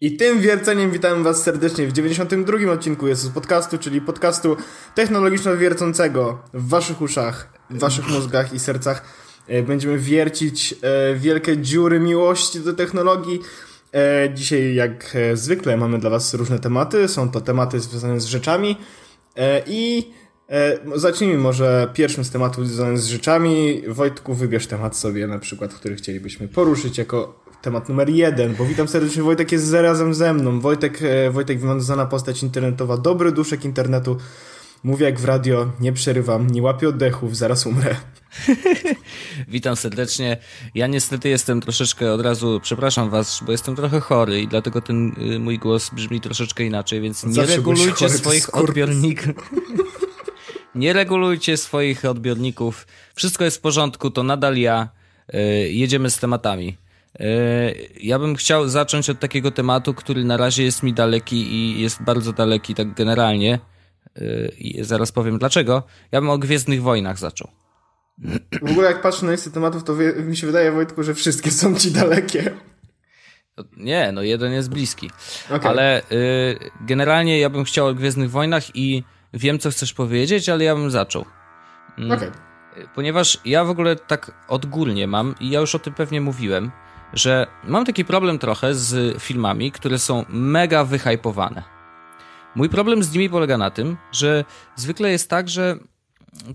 I tym wierceniem witamy Was serdecznie w 92 odcinku Jezus Podcastu, czyli podcastu technologiczno-wiercącego w Waszych uszach, w Waszych mózgach i sercach. E, będziemy wiercić e, wielkie dziury miłości do technologii. E, dzisiaj, jak zwykle, mamy dla Was różne tematy. Są to tematy związane z rzeczami. I zacznijmy może pierwszym z tematów związanych z rzeczami. Wojtku, wybierz temat sobie, na przykład, który chcielibyśmy poruszyć jako temat numer jeden, bo witam serdecznie, Wojtek jest zarazem ze mną. Wojtek, e, Wojtek znana postać internetowa, dobry duszek internetu. Mówię jak w radio, nie przerywam, nie łapię oddechów, zaraz umrę. Witam serdecznie. Ja niestety jestem troszeczkę od razu, przepraszam was, bo jestem trochę chory i dlatego ten y, mój głos brzmi troszeczkę inaczej, więc nie Zawsze regulujcie chory, swoich odbiorników. nie regulujcie swoich odbiorników. Wszystko jest w porządku, to nadal ja. Y, jedziemy z tematami. Ja bym chciał zacząć od takiego tematu, który na razie jest mi daleki i jest bardzo daleki tak generalnie. E, I zaraz powiem dlaczego. Ja bym o Gwiezdnych Wojnach zaczął. W ogóle jak patrzę na listę tematów, to mi się wydaje, Wojtku, że wszystkie są ci dalekie. Nie, no jeden jest bliski. Okay. Ale y, generalnie ja bym chciał o Gwiezdnych Wojnach i wiem, co chcesz powiedzieć, ale ja bym zaczął. Mm. Okay. Ponieważ ja w ogóle tak odgórnie mam, i ja już o tym pewnie mówiłem, że mam taki problem trochę z filmami, które są mega wyhypowane. Mój problem z nimi polega na tym, że zwykle jest tak, że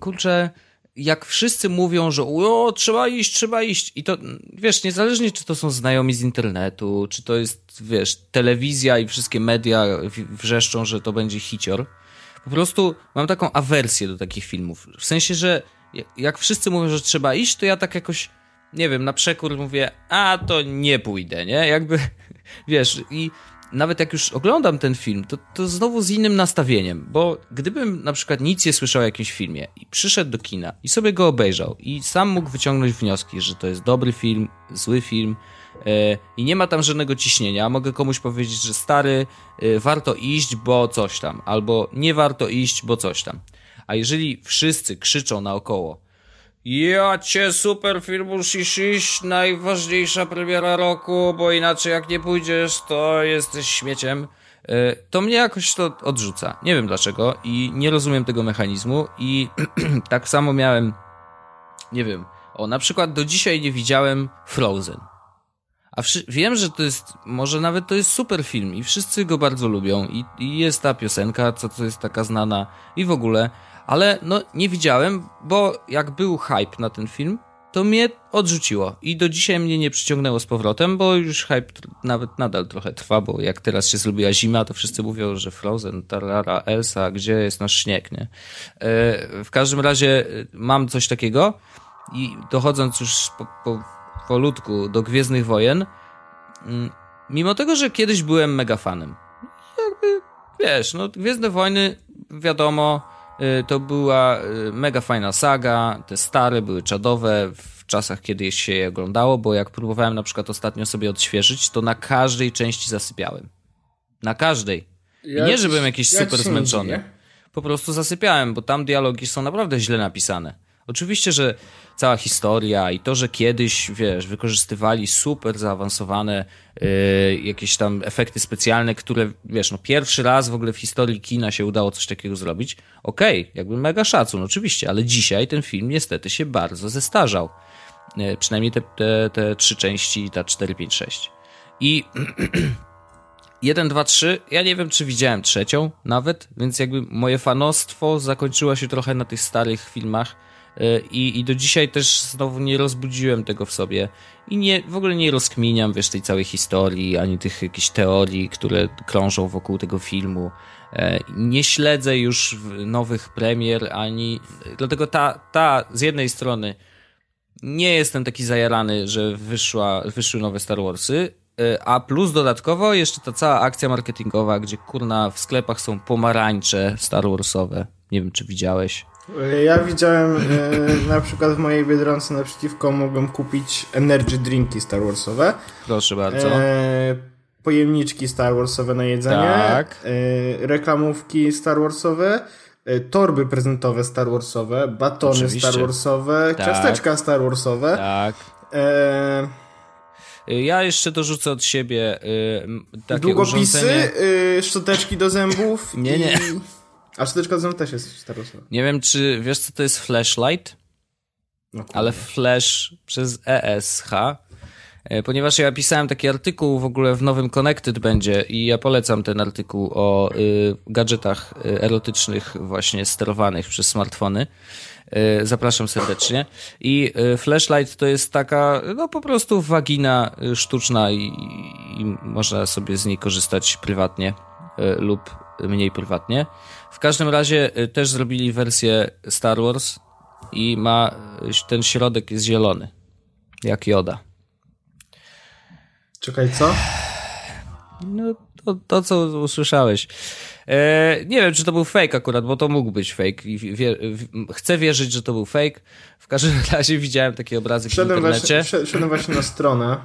kurczę, jak wszyscy mówią, że o, trzeba iść, trzeba iść i to, wiesz, niezależnie czy to są znajomi z internetu, czy to jest, wiesz, telewizja i wszystkie media wrzeszczą, że to będzie hicior, po prostu mam taką awersję do takich filmów. W sensie, że jak wszyscy mówią, że trzeba iść, to ja tak jakoś nie wiem, na przekór mówię, a to nie pójdę, nie? Jakby, wiesz, i nawet jak już oglądam ten film, to, to znowu z innym nastawieniem, bo gdybym na przykład nic nie słyszał o jakimś filmie i przyszedł do kina i sobie go obejrzał i sam mógł wyciągnąć wnioski, że to jest dobry film, zły film yy, i nie ma tam żadnego ciśnienia, mogę komuś powiedzieć, że stary, yy, warto iść, bo coś tam, albo nie warto iść, bo coś tam. A jeżeli wszyscy krzyczą naokoło, ja cię super film musisz iść, najważniejsza premiera roku, bo inaczej jak nie pójdziesz, to jesteś śmieciem. E, to mnie jakoś to odrzuca. Nie wiem dlaczego i nie rozumiem tego mechanizmu i tak samo miałem, nie wiem, o na przykład do dzisiaj nie widziałem Frozen. A wiem, że to jest, może nawet to jest super film i wszyscy go bardzo lubią i, i jest ta piosenka, co to jest taka znana i w ogóle, ale no nie widziałem, bo jak był hype na ten film, to mnie odrzuciło i do dzisiaj mnie nie przyciągnęło z powrotem, bo już hype nawet nadal trochę trwa, bo jak teraz się zrobiła zima, to wszyscy mówią, że Frozen, Tarara, Elsa, gdzie jest nasz śnieg, nie? E, w każdym razie e, mam coś takiego i dochodząc już po, po, polutku do Gwiezdnych Wojen, mm, mimo tego, że kiedyś byłem mega fanem, jakby, wiesz, no Gwiezdne Wojny, wiadomo, to była y, mega fajna saga, te stare były czadowe w czasach, kiedy się je oglądało, bo jak próbowałem na przykład ostatnio sobie odświeżyć, to na każdej części zasypiałem. Na każdej. I nie, że byłem jakiś super zmęczony. Po prostu zasypiałem, bo tam dialogi są naprawdę źle napisane. Oczywiście, że cała historia i to, że kiedyś, wiesz, wykorzystywali super zaawansowane yy, jakieś tam efekty specjalne, które, wiesz, no pierwszy raz w ogóle w historii kina się udało coś takiego zrobić, okej, okay, jakby mega szacun, oczywiście, ale dzisiaj ten film niestety się bardzo zestarzał. Yy, przynajmniej te, te, te trzy części, ta 4, 5, 6. I 1, 2, 3, ja nie wiem, czy widziałem trzecią nawet, więc jakby moje fanostwo zakończyło się trochę na tych starych filmach, i, I do dzisiaj też znowu nie rozbudziłem tego w sobie i nie, w ogóle nie rozkminiam, wiesz, tej całej historii, ani tych jakichś teorii, które krążą wokół tego filmu. E, nie śledzę już nowych premier, ani. Dlatego ta, ta z jednej strony nie jestem taki zajarany, że wyszła, wyszły nowe Star Warsy, e, a plus dodatkowo jeszcze ta cała akcja marketingowa, gdzie kurna w sklepach są pomarańcze Star Warsowe. Nie wiem, czy widziałeś. Ja widziałem e, na przykład w mojej Biedronce naprzeciwko mogłem kupić energy drinki Star Warsowe. Proszę bardzo. E, pojemniczki Star Warsowe na jedzenie. Tak. E, reklamówki Star Warsowe. E, torby prezentowe Star Warsowe. Batony Oczywiście. Star Warsowe. Tak. Ciasteczka Star Warsowe. Tak. E, Ja jeszcze dorzucę od siebie y, takie Długopisy, urządzenie... y, szczoteczki do zębów Nie, nie. A do zębów też jest Warsowa. Nie wiem, czy wiesz, co to jest flashlight? No, ale flash przez ESH, e, ponieważ ja pisałem taki artykuł w ogóle w nowym Connected będzie i ja polecam ten artykuł o y, gadżetach y, erotycznych właśnie sterowanych przez smartfony. Y, zapraszam serdecznie. I y, flashlight to jest taka, no po prostu wagina y, sztuczna i, i można sobie z niej korzystać prywatnie lub mniej prywatnie. W każdym razie y, też zrobili wersję Star Wars i ma ten środek jest zielony. Jak joda. Czekaj, co? No to, to co usłyszałeś. E, nie wiem, czy to był fake akurat, bo to mógł być fake. I wie, w, chcę wierzyć, że to był fake. W każdym razie widziałem takie obrazy w Wszedłem internecie. właśnie, wszedłem właśnie na stronę.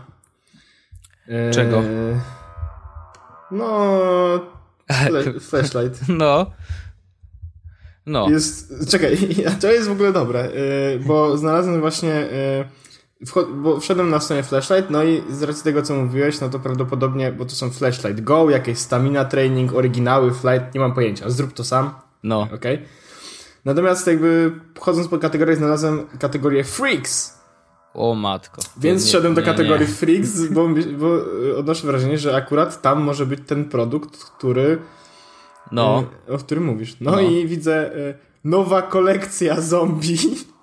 E, Czego? No... Fle flashlight. No. No. Jest, czekaj, to jest w ogóle dobre, yy, bo znalazłem właśnie, wchod, bo wszedłem na stronę Flashlight, no i z racji tego, co mówiłeś, no to prawdopodobnie, bo to są Flashlight Go, jakieś stamina training, oryginały, flight, nie mam pojęcia, zrób to sam, No. okej? Okay? Natomiast jakby chodząc po kategoriach znalazłem kategorię Freaks, O matko. więc Nie, szedłem do nie, kategorii nie. Freaks, bo, bo y, odnoszę wrażenie, że akurat tam może być ten produkt, który No. y, o którym mówisz. No, No. i widzę y, nowa kolekcja zombie.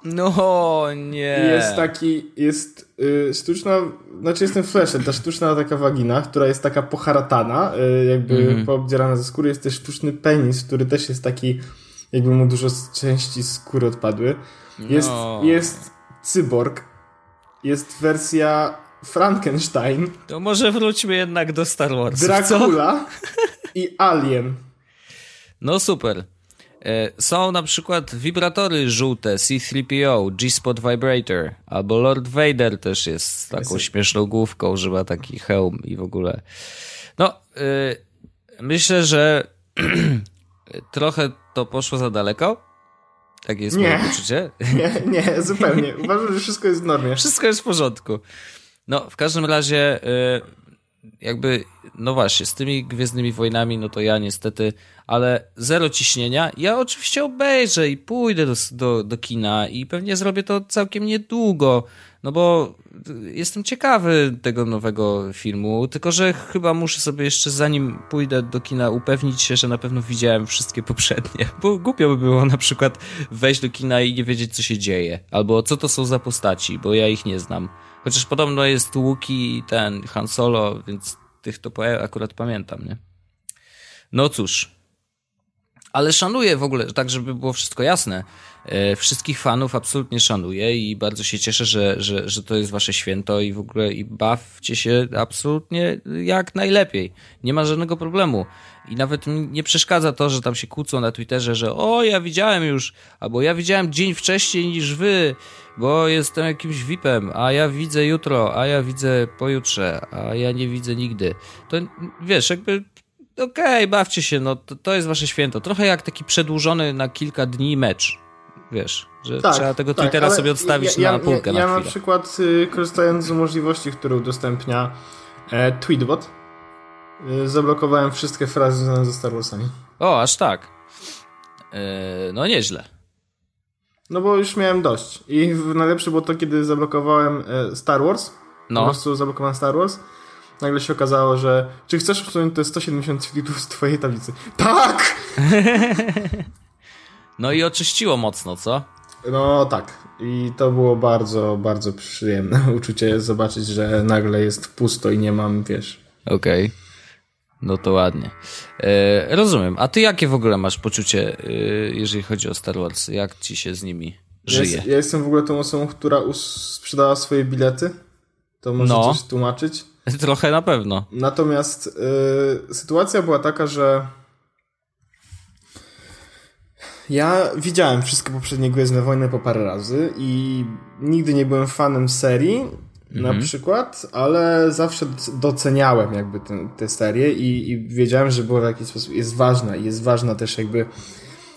No, nie. Jest taki, jest y, sztuczna, znaczy jest ten flasher, ta sztuczna taka wagina, która jest taka poharatana, y, jakby Mhm. poobdzierana ze skóry. Jest też sztuczny penis, który też jest taki, jakby mu dużo z części skóry odpadły. Jest, No. jest cyborg, jest wersja Frankenstein, To może wróćmy jednak do Star Wars. Dracula i Alien. No super. E, Są na przykład wibratory żółte, C3PO, G-Spot Vibrator, albo Lord Vader też jest z taką Jest- śmieszną główką, że ma taki hełm i w ogóle. No, y, myślę, że trochę to poszło za daleko. Tak jest Nie. moje poczucie. Nie, nie, zupełnie. Uważam, że wszystko jest w normie. Wszystko jest w porządku. No, w każdym razie, y, jakby, no właśnie, z tymi Gwiezdnymi Wojnami, no to ja niestety, ale zero ciśnienia. Ja oczywiście obejrzę i pójdę do, do, do kina i pewnie zrobię to całkiem niedługo, no bo y, jestem ciekawy tego nowego filmu, tylko że chyba muszę sobie jeszcze, zanim pójdę do kina, upewnić się, że na pewno widziałem wszystkie poprzednie, bo głupio by było na przykład wejść do kina i nie wiedzieć, co się dzieje, albo co to są za postaci, bo ja ich nie znam. Chociaż podobno jest Łuki i ten Han Solo, więc tych to akurat pamiętam, nie? No cóż. Ale szanuję w ogóle, tak żeby było wszystko jasne, e, wszystkich fanów absolutnie szanuję i bardzo się cieszę, że, że, że to jest wasze święto i w ogóle i bawcie się absolutnie jak najlepiej. Nie ma żadnego problemu. I nawet nie przeszkadza to, że tam się kłócą na Twitterze, że o, ja widziałem już, albo ja widziałem dzień wcześniej niż wy, bo jestem jakimś VIP-em, a ja widzę jutro, a ja widzę pojutrze, a ja nie widzę nigdy. To wiesz, jakby okej, bawcie się, no to, to jest wasze święto. Trochę jak taki przedłużony na kilka dni mecz. Wiesz, że trzeba tego Twittera Tak, ale sobie odstawić ja, na półkę ja, ja na na przykład y, korzystając z możliwości, które udostępnia e, Tweetbot, zablokowałem wszystkie frazy związane ze Star Warsami. O, aż tak. Yy, no nieźle. No bo już miałem dość. I najlepsze było to, kiedy zablokowałem e, Star Wars. Po No, prostu zablokowałem Star Wars. Nagle się okazało, że czy chcesz usunąć te 170 tweetów z twojej tablicy? Tak! no i oczyściło mocno, co? No tak. I to było bardzo, bardzo przyjemne uczucie zobaczyć, że nagle jest pusto i nie mam, wiesz... Okej. No to ładnie. E, rozumiem. A ty jakie w ogóle masz poczucie, e, jeżeli chodzi o Star Wars? Jak ci się z nimi Ja, żyje? jest, ja jestem w ogóle tą osobą, która sprzedała swoje bilety. To może No. coś tłumaczyć. Trochę na pewno. Natomiast y, sytuacja była taka, że ja widziałem wszystkie poprzednie Gwiezdne Wojny po parę razy i nigdy nie byłem fanem serii na przykład, ale zawsze doceniałem jakby tę tę serię i, i wiedziałem, że była w jakiś sposób jest ważna i jest ważna też jakby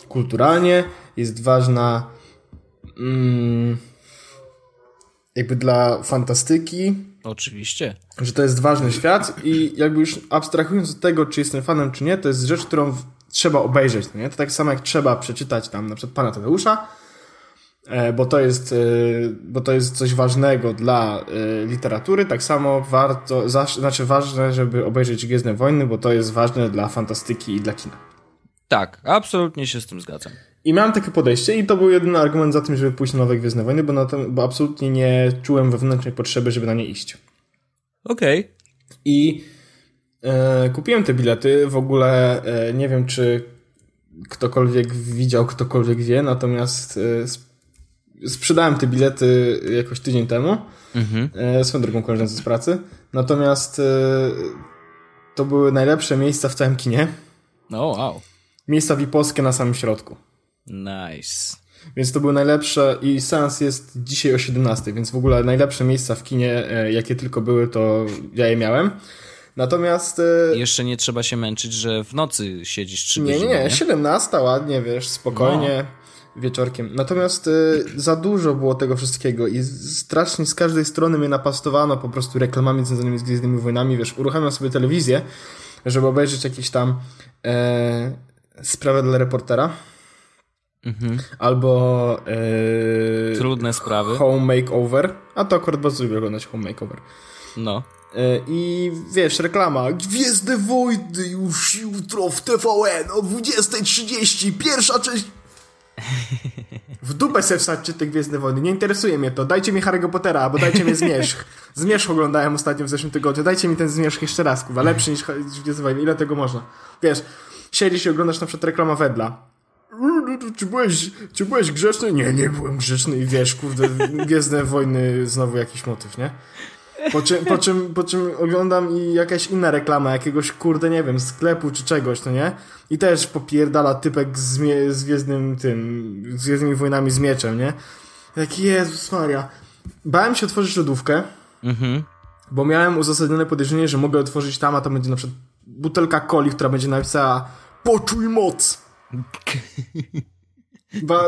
kulturalnie, jest ważna mm, jakby dla fantastyki. Oczywiście. Że to jest ważny świat i jakby już abstrahując od tego, czy jestem fanem, czy nie, to jest rzecz, którą trzeba obejrzeć, no nie? To tak samo jak trzeba przeczytać tam na przykład Pana Tadeusza, bo to jest, e, bo to jest coś ważnego dla e, literatury, tak samo warto, znaczy ważne, żeby obejrzeć Gwiezdne Wojny, bo to jest ważne dla fantastyki i dla kina. Tak, absolutnie się z tym zgadzam. I miałem takie podejście i to był jedyny argument za tym, żeby pójść na nowe Gwiezdne Wojny, bo, na to, bo absolutnie nie czułem wewnętrznej potrzeby, żeby na nie iść. Okej. Okay. I e, kupiłem te bilety, w ogóle e, nie wiem, czy ktokolwiek widział, ktokolwiek wie, natomiast e, sprzedałem te bilety jakoś tydzień temu mhm. e, swoją drugą koleżance z pracy, natomiast e, to były najlepsze miejsca w całym kinie. No, wow. Miejsca VIP-owskie na samym środku. Nice. Więc to były najlepsze i seans jest dzisiaj o 17, więc w ogóle najlepsze miejsca w kinie, e, jakie tylko były, to ja je miałem. Natomiast... Jeszcze nie trzeba się męczyć, że w nocy siedzisz 3 nie, godziny. Nie, nie, 17 ładnie, wiesz, spokojnie. No. Wieczorkiem. Natomiast y, za dużo było tego wszystkiego i strasznie z każdej strony mnie napastowano po prostu reklamami związanymi z Gwiezdnymi Wojnami. Wiesz, uruchamiam sobie telewizję, żeby obejrzeć jakieś tam e, sprawę dla reportera Mhm. Albo yy, Trudne sprawy. Home Makeover. A to akurat bardzo lubię oglądać Home Makeover. No. Yy, I wiesz, reklama. Gwiezdne Wojny już jutro w TVN o 20.30. Pierwsza część. W dupę se wsadźcie te Gwiezdne Wojny. Nie interesuje mnie to. Dajcie mi Harry'ego Pottera, albo dajcie mi Zmierzch. Zmierzch oglądałem ostatnio w zeszłym tygodniu. Dajcie mi ten Zmierzch jeszcze raz, kurwa. Lepszy niż Gwiezdne Wojny. Ile tego można? Wiesz, siedzisz i oglądasz na przykład reklama Wedla czy byłeś, czy byłeś grzeczny? Nie, nie byłem grzeczny i wiesz, kurde, Gwiezdne Wojny znowu jakiś motyw, nie? Po czym, po, czym, po czym oglądam i jakaś inna reklama jakiegoś, kurde, nie wiem, sklepu czy czegoś, to nie? I też popierdala typek z, z Gwiezdnym tym, z Gwiezdnymi Wojnami z mieczem, nie? Jaki Jezus Maria. Bałem się otworzyć lodówkę, mhm. bo miałem uzasadnione podejrzenie, że mogę otworzyć tam, a to będzie na przykład butelka coli, która będzie napisała poczuj moc. Ba,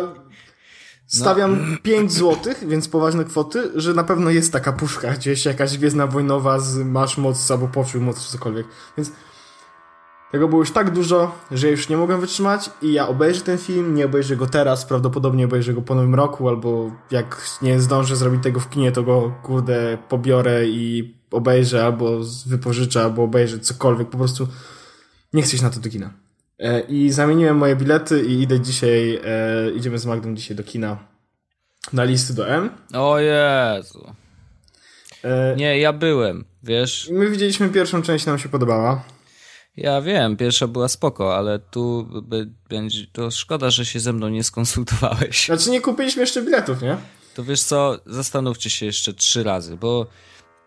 stawiam no. 5 zł, więc poważne kwoty, że na pewno jest taka puszka gdzieś, jakaś gwiezdna wojnowa z masz moc albo poczuj moc, czy cokolwiek. Więc tego było już tak dużo, że już nie mogłem wytrzymać i ja obejrzę ten film, nie obejrzę go teraz, prawdopodobnie obejrzę go po nowym roku, albo jak nie zdążę zrobić tego w kinie, to go kurde pobiorę i obejrzę, albo wypożyczę, albo obejrzę cokolwiek, po prostu nie chcę iść na to do kina. E, I zamieniłem moje bilety i idę dzisiaj, e, idziemy z Magdą dzisiaj do kina na listy do M. O Jezu. E, nie, ja byłem, wiesz. My widzieliśmy pierwszą część, nam się podobała. Ja wiem, pierwsza była spoko, ale tu będzie, to szkoda, że się ze mną nie skonsultowałeś. Znaczy nie kupiliśmy jeszcze biletów, nie? To wiesz co, zastanówcie się jeszcze trzy razy, bo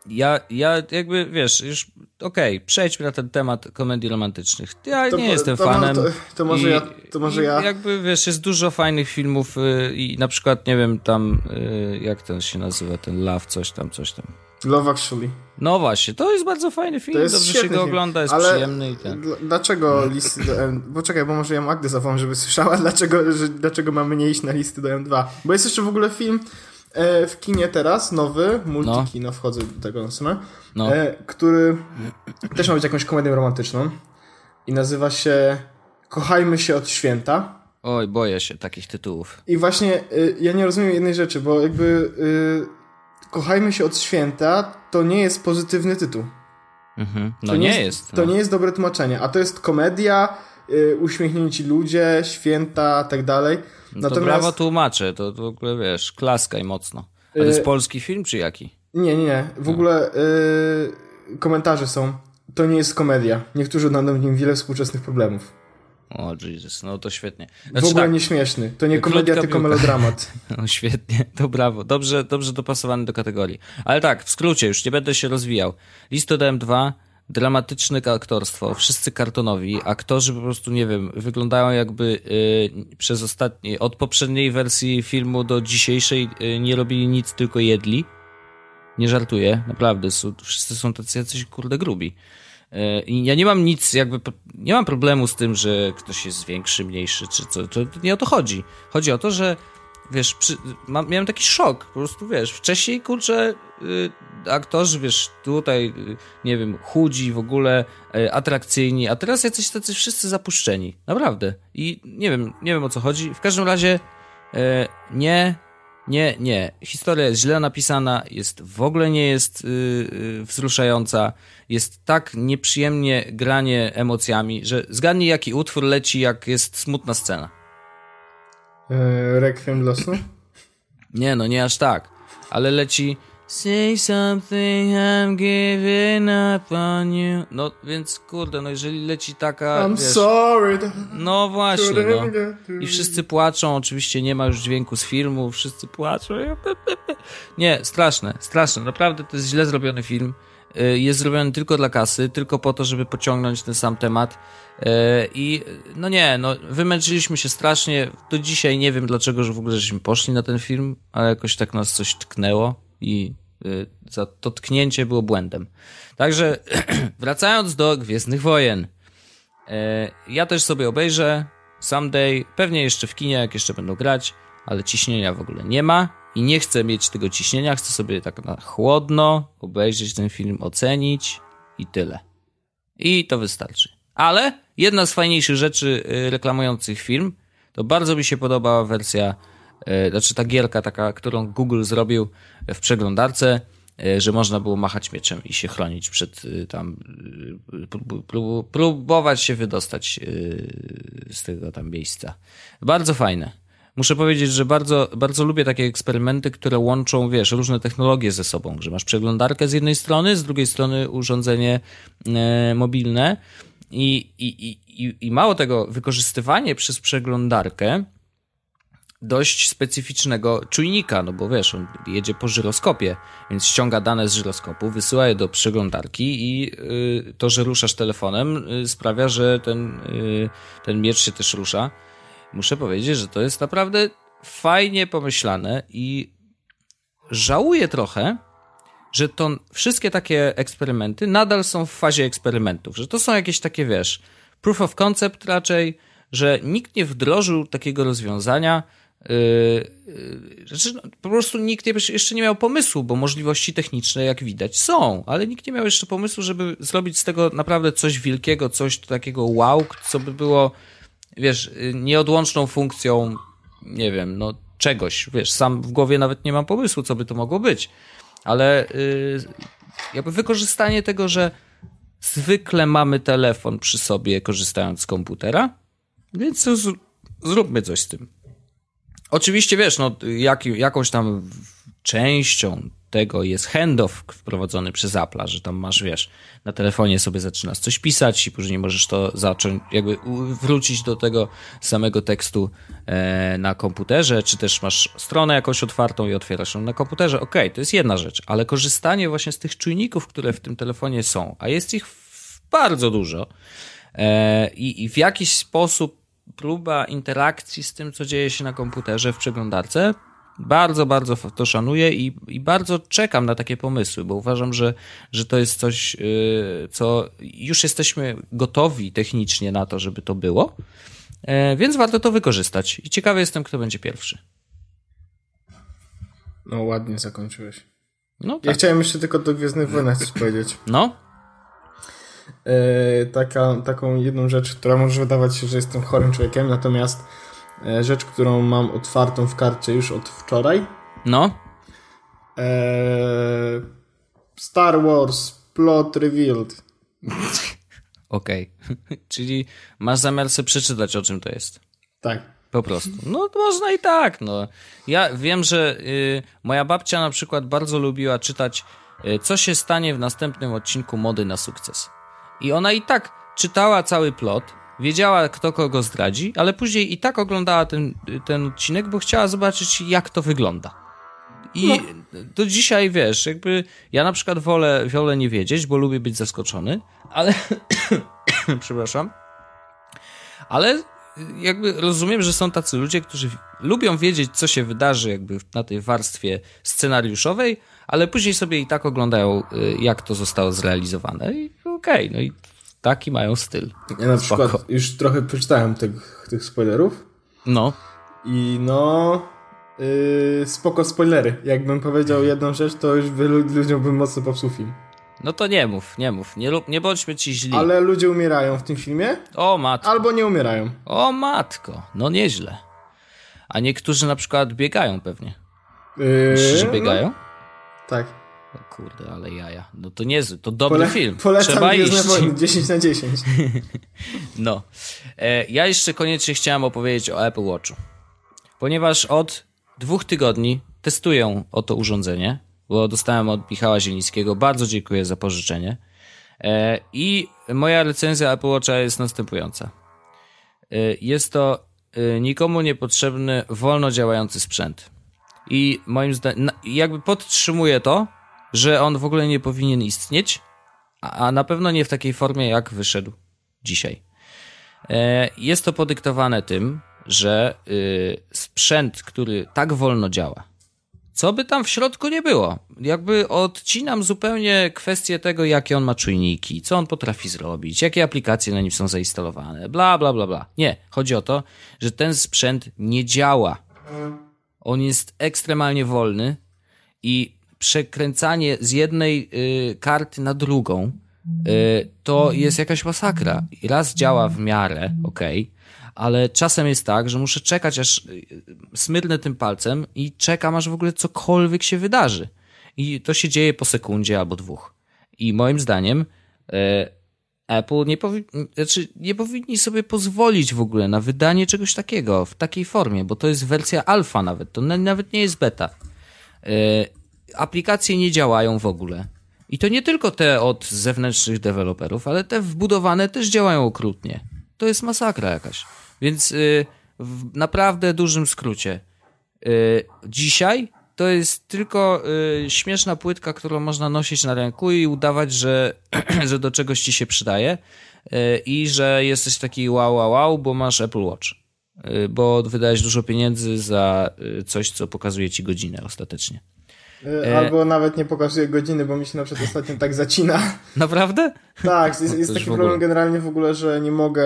ja, ja jakby, wiesz, już okej, okay, przejdźmy na ten temat komedii romantycznych. Ja to, nie jestem to, fanem. To, to, może i, ja. To może ja. Jakby, wiesz, jest dużo fajnych filmów y, i na przykład, nie wiem, tam, y, jak ten się nazywa, ten Love, coś tam, coś tam. Love Actually. No właśnie, to jest bardzo fajny film, dobrze się go film. ogląda, jest Ale przyjemny i ten. Dlaczego listy do M... Bo czekaj, bo może ja Magdę zawołam, żeby słyszała, dlaczego, że, dlaczego mamy nie iść na listy do M2. Bo jest jeszcze w ogóle film e, w kinie teraz, nowy, multikino, no. wchodzę do tego na no. e, który też ma być jakąś komedią romantyczną i nazywa się Kochajmy się od święta. Oj, boję się takich tytułów. I właśnie y, ja nie rozumiem jednej rzeczy, bo jakby y, Kochajmy się od święta to nie jest pozytywny tytuł. Mhm. No to nie, jest. jest no. To nie jest dobre tłumaczenie. A to jest komedia, uśmiechnięci ludzie, święta, tak dalej. No Natomiast... to brawo tłumaczę, to, to w ogóle wiesz, klaskaj mocno. A to jest y- polski film, czy jaki? Nie, nie, nie. W no. ogóle yy, komentarze są. To nie jest komedia. Niektórzy odnajdą w nim wiele współczesnych problemów. O Jesus, no to świetnie. Znaczy, w ogóle tak, nie śmieszny. To nie komedia, tylko piłka. melodramat. No świetnie, to brawo. Dobrze, dobrze dopasowany do kategorii. Ale tak, w skrócie, już nie będę się rozwijał. Listo DM2 dramatyczne aktorstwo, wszyscy kartonowi, aktorzy po prostu, nie wiem, wyglądają jakby y, przez ostatnie, od poprzedniej wersji filmu do dzisiejszej y, nie robili nic, tylko jedli. Nie żartuję, naprawdę, są, wszyscy są tacy jacyś kurde grubi. Y, I ja nie mam nic, jakby, nie mam problemu z tym, że ktoś jest większy, mniejszy, czy co, to nie o to chodzi. Chodzi o to, że wiesz, przy, ma, miałem taki szok, po prostu, wiesz, wcześniej, kurczę, y, aktorzy, wiesz, tutaj, y, nie wiem, chudzi w ogóle, y, atrakcyjni, a teraz jacyś tacy wszyscy zapuszczeni, naprawdę. I nie wiem, nie wiem o co chodzi. W każdym razie, y, nie, nie, nie. Historia jest źle napisana, jest w ogóle nie jest wzruszająca. Jest tak nieprzyjemnie granie emocjami, że zgadnij jaki utwór leci, jak jest smutna scena. Yy, Requiem losu? Nie, no nie aż tak. Ale leci Say something, I'm giving up on you. No więc kurde, no jeżeli leci taka. I'm wiesz, sorry. No właśnie, no. I wszyscy płaczą, oczywiście nie ma już dźwięku z filmu, wszyscy płaczą. Nie, straszne, straszne. Naprawdę to jest źle zrobiony film. Y, jest zrobiony tylko dla kasy, tylko po to, żeby pociągnąć ten sam temat. Y, I no nie, no wymęczyliśmy się strasznie. Do dzisiaj nie wiem dlaczego, że w ogóle żeśmy poszli na ten film, ale jakoś tak nas coś tknęło i y, za to tknięcie było błędem. Także wracając do Gwiezdnych Wojen. Ja też sobie obejrzę someday, pewnie jeszcze w kinie, jak jeszcze będą grać, ale ciśnienia w ogóle nie ma i nie chcę mieć tego ciśnienia, chcę sobie tak na chłodno obejrzeć ten film, ocenić i tyle. I to wystarczy. Ale jedna z fajniejszych rzeczy y, reklamujących film, to bardzo mi się podobała wersja, y, znaczy ta gierka taka, którą Google zrobił w przeglądarce, y, że można było machać mieczem i się chronić przed tam, próbować się wydostać z tego tam miejsca. Bardzo fajne. Muszę powiedzieć, że bardzo, bardzo lubię takie eksperymenty, które łączą, wiesz, różne technologie ze sobą, że masz przeglądarkę z jednej strony, z drugiej strony urządzenie e, mobilne i, i, i, i mało tego, wykorzystywanie przez przeglądarkę dość specyficznego czujnika, no bo wiesz, on jedzie po żyroskopie, więc ściąga dane z żyroskopu, wysyła je do przeglądarki i y, to, że ruszasz telefonem y, sprawia, że ten, y, ten miecz się też rusza. Muszę powiedzieć, że to jest naprawdę fajnie pomyślane i żałuję trochę, że to wszystkie takie eksperymenty nadal są w fazie eksperymentów, że to są jakieś takie, wiesz, proof of concept raczej, że nikt nie wdrożył takiego rozwiązania, znaczy, no, po prostu nikt jeszcze nie miał pomysłu, bo możliwości techniczne, jak widać, są, ale nikt nie miał jeszcze pomysłu, żeby zrobić z tego naprawdę coś wielkiego, coś takiego wow, co by było wiesz, nieodłączną funkcją, nie wiem, no czegoś, wiesz, sam w głowie nawet nie mam pomysłu, co by to mogło być, ale yy, jakby wykorzystanie tego, że zwykle mamy telefon przy sobie, korzystając z komputera, więc zróbmy coś z tym. Oczywiście, wiesz, no, jak, jakąś tam częścią tego jest handoff wprowadzony przez Apple, że tam masz, wiesz, na telefonie sobie zaczynasz coś pisać i później możesz to zacząć, jakby wrócić do tego samego tekstu e, na komputerze, czy też masz stronę jakąś otwartą i otwierasz ją na komputerze. Okej, okay, to jest jedna rzecz, ale korzystanie właśnie z tych czujników, które w tym telefonie są, a jest ich bardzo dużo e, i, i w jakiś sposób próba interakcji z tym, co dzieje się na komputerze w przeglądarce, bardzo, bardzo to szanuję i, i bardzo czekam na takie pomysły, bo uważam, że, że to jest coś, yy, co już jesteśmy gotowi technicznie na to, żeby to było, yy, więc warto to wykorzystać. I ciekawy jestem, kto będzie pierwszy. No, ładnie zakończyłeś. No, tak. Ja chciałem jeszcze tylko do Gwiezdnych Wojnach coś powiedzieć. No? Yy, taka, taką jedną rzecz, która może wydawać się, że jestem chorym człowiekiem, natomiast E, rzecz, którą mam otwartą w karcie już od wczoraj. No. Eee, Star Wars Plot Revealed. Okej. Okay. Czyli masz zamiar sobie przeczytać, o czym to jest. Tak. Po prostu. No można i tak. No. Ja wiem, że y, moja babcia na przykład bardzo lubiła czytać, y, co się stanie w następnym odcinku Mody na sukces. I ona i tak czytała cały plot, wiedziała, kto kogo zdradzi, ale później i tak oglądała ten, ten odcinek, bo chciała zobaczyć, jak to wygląda. I no. do dzisiaj wiesz, jakby ja na przykład wolę, wolę nie wiedzieć, bo lubię być zaskoczony, ale przepraszam, ale jakby rozumiem, że są tacy ludzie, którzy lubią wiedzieć, co się wydarzy jakby na tej warstwie scenariuszowej, ale później sobie i tak oglądają, y, jak to zostało zrealizowane. I okej, okay, no i Taki mają styl. Ja na Spoko. przykład już trochę przeczytałem tych, tych spoilerów. No. I no. Yy, spoko spoilery. Jakbym powiedział jedną rzecz, to już by ludziom bym mocno popsuł film. No to nie mów, nie mów. Nie, nie bądźmy ci źli. Ale ludzie umierają w tym filmie? O matko. Albo nie umierają. O matko. No nieźle. A niektórzy na przykład biegają pewnie. Yy, Myślisz, że biegają? No, tak. O kurde, ale jaja. No to niezły, to dobry Pole film. Polecam Trzeba iść. Wojny 10 na 10. No. E, ja jeszcze koniecznie chciałem opowiedzieć o Apple Watchu. Ponieważ od dwóch tygodni testuję oto urządzenie, bo dostałem od Michała Zielińskiego. Bardzo dziękuję za pożyczenie. E, I moja recenzja Apple Watcha jest następująca. E, jest to e, nikomu niepotrzebny, wolno działający sprzęt. I moim zdaniem, jakby podtrzymuję to, że on w ogóle nie powinien istnieć, a na pewno nie w takiej formie, jak wyszedł dzisiaj. E, Jest to podyktowane tym, że y, sprzęt, który tak wolno działa, co by tam w środku nie było, jakby odcinam zupełnie kwestię tego, jakie on ma czujniki, co on potrafi zrobić, jakie aplikacje na nim są zainstalowane, bla, bla, bla, bla. Nie, chodzi o to, że ten sprzęt nie działa. On jest ekstremalnie wolny i przekręcanie z jednej y, karty na drugą y, to jest jakaś masakra. I Raz działa w miarę, okej, ale czasem jest tak, że muszę czekać, aż y, smyrnę tym palcem i czekam, aż w ogóle cokolwiek się wydarzy. I to się dzieje po sekundzie albo dwóch. I moim zdaniem y, Apple nie, powi- znaczy nie powinni sobie pozwolić w ogóle na wydanie czegoś takiego w takiej formie, bo to jest wersja alfa nawet, to na- nawet nie jest beta. Aplikacje nie działają w ogóle. I to nie tylko te od zewnętrznych deweloperów, ale te wbudowane też działają okrutnie. To jest masakra jakaś. Więc yy, w naprawdę dużym skrócie. Yy, dzisiaj to jest tylko yy, śmieszna płytka, którą można nosić na ręku i udawać, że, że do czegoś ci się przydaje yy, i że jesteś taki wow, wow, wow, bo masz Apple Watch. Yy, bo wydałeś dużo pieniędzy za yy, coś, co pokazuje ci godzinę ostatecznie. Y, Albo nawet nie pokazuje godziny, bo mi się na przykład ostatnio tak zacina. Naprawdę? Tak, jest, jest też taki problem generalnie w ogóle, że nie mogę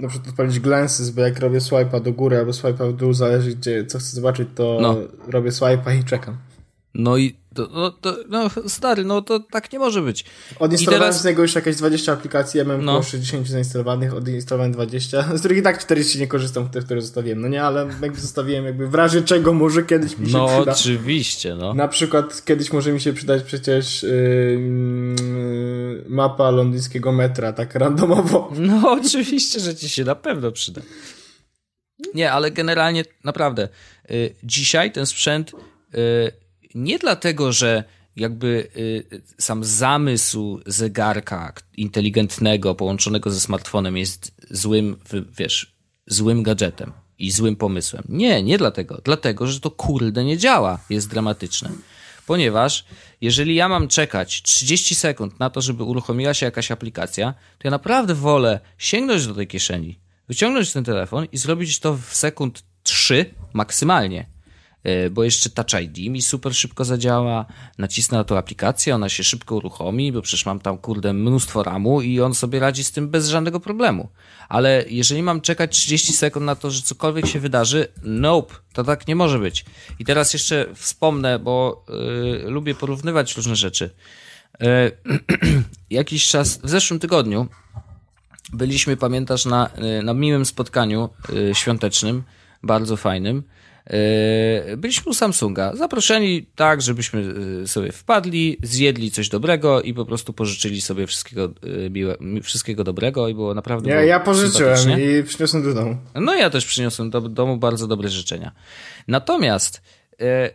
na przykład odpalić glances, bo jak robię swipe'a do góry albo swipe'a w dół, zależy gdzie, co chcę zobaczyć, to No. robię swipe'a i czekam. No i to, no, to, no stary, no to tak nie może być. Odinstalowałem teraz- z niego już jakieś 20 aplikacji, ja mam No. około 60 zainstalowanych, odinstalowałem 20, z których i tak 40 nie korzystam, te, które zostawiłem. No nie, ale jakby zostawiłem jakby w razie czego może kiedyś mi się No przyda. oczywiście, no. Na przykład kiedyś może mi się przydać przecież yy, mapa londyńskiego metra, tak randomowo. No oczywiście, że ci się na pewno przyda. Nie, ale generalnie naprawdę y, dzisiaj ten sprzęt y, nie dlatego, że jakby y, sam zamysł zegarka inteligentnego połączonego ze smartfonem jest złym, wiesz, złym gadżetem i złym pomysłem. Nie, nie dlatego. Dlatego, że to kurde nie działa. Jest dramatyczne. Ponieważ jeżeli ja mam czekać 30 sekund na to, żeby uruchomiła się jakaś aplikacja, to ja naprawdę wolę sięgnąć do tej kieszeni, wyciągnąć ten telefon i zrobić to w sekund 3 maksymalnie. Yy, Bo jeszcze Touch ID mi super szybko zadziała, nacisnę na tą aplikację, ona się szybko uruchomi, bo przecież mam tam kurde mnóstwo ramu i on sobie radzi z tym bez żadnego problemu. Ale jeżeli mam czekać 30 sekund na to, że cokolwiek się wydarzy, nope, to tak nie może być. I teraz jeszcze wspomnę, bo yy, lubię porównywać różne rzeczy. Yy, jakiś czas, w zeszłym tygodniu byliśmy, pamiętasz, na, na miłym spotkaniu y, świątecznym, bardzo fajnym. Y, Byliśmy u Samsunga, zaproszeni tak, żebyśmy y, sobie wpadli, zjedli coś dobrego i po prostu pożyczyli sobie wszystkiego, y, miłe, mi- wszystkiego dobrego i było naprawdę Ja, było ja pożyczyłem i przyniosłem do domu. No ja też przyniosłem do domu bardzo dobre życzenia. Natomiast e,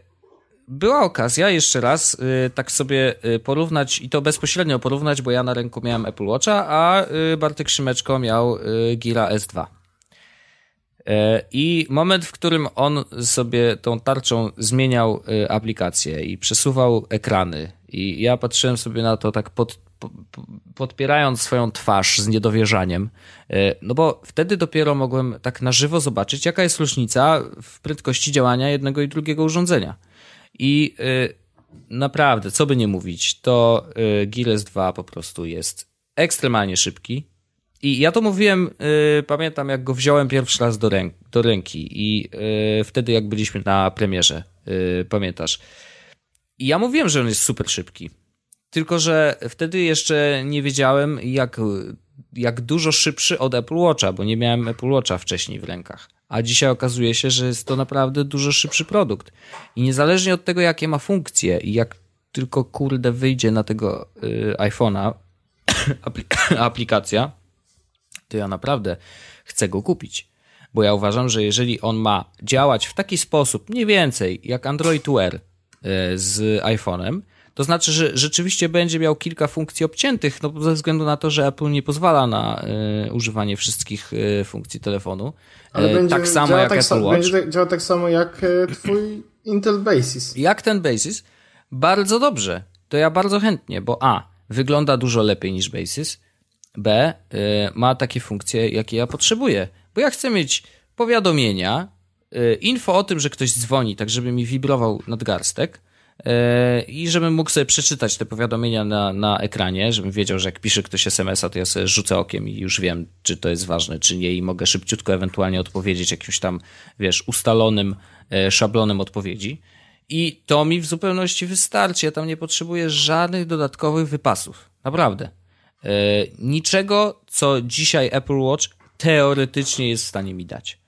była okazja jeszcze raz e, tak sobie e, porównać i to bezpośrednio porównać, bo ja na ręku miałem Apple Watcha, a e, Bartek Szymeczko miał e, Gira S2. E, I moment, w którym on sobie tą tarczą zmieniał e, aplikację i przesuwał ekrany, i ja patrzyłem sobie na to tak pod, po, po, podpierając swoją twarz z niedowierzaniem, e, no bo wtedy dopiero mogłem tak na żywo zobaczyć, jaka jest różnica w prędkości działania jednego i drugiego urządzenia. I naprawdę, co by nie mówić, to e, Gear S2 po prostu jest ekstremalnie szybki, i ja to mówiłem, y, pamiętam jak go wziąłem pierwszy raz do ręk, do ręki i yy, wtedy jak byliśmy na premierze, yy, pamiętasz. I ja mówiłem, że on jest super szybki. Tylko, że wtedy jeszcze nie wiedziałem, jak, jak dużo szybszy od Apple Watcha, bo nie miałem Apple Watcha wcześniej w rękach. A dzisiaj okazuje się, że jest to naprawdę dużo szybszy produkt. I niezależnie od tego, jakie ma funkcje i jak tylko kurde wyjdzie na tego y, iPhone'a aplikacja, to ja naprawdę chcę go kupić. Bo ja uważam, że jeżeli on ma działać w taki sposób, mniej więcej jak Android Wear y, z iPhone'em, to znaczy, że rzeczywiście będzie miał kilka funkcji obciętych, no ze względu na to, że Apple nie pozwala na y, używanie wszystkich y, funkcji telefonu. Ale będzie tak samo jak tak Apple Watch. Będzie działa tak samo jak twój Intel Basis. Jak ten Basis? Bardzo dobrze. To ja bardzo chętnie, bo A, wygląda dużo lepiej niż Basis, B, y, ma takie funkcje, jakie ja potrzebuję. Bo ja chcę mieć powiadomienia, y, info o tym, że ktoś dzwoni, tak żeby mi wibrował nadgarstek y, i żebym mógł sobie przeczytać te powiadomienia na, na ekranie, żebym wiedział, że jak pisze ktoś SMS-a, to ja sobie rzucę okiem i już wiem, czy to jest ważne, czy nie i mogę szybciutko ewentualnie odpowiedzieć jakimś tam, wiesz, ustalonym szablonem odpowiedzi. I to mi w zupełności wystarczy. Ja tam nie potrzebuję żadnych dodatkowych wypasów. Naprawdę. E, niczego, co dzisiaj Apple Watch teoretycznie jest w stanie mi dać.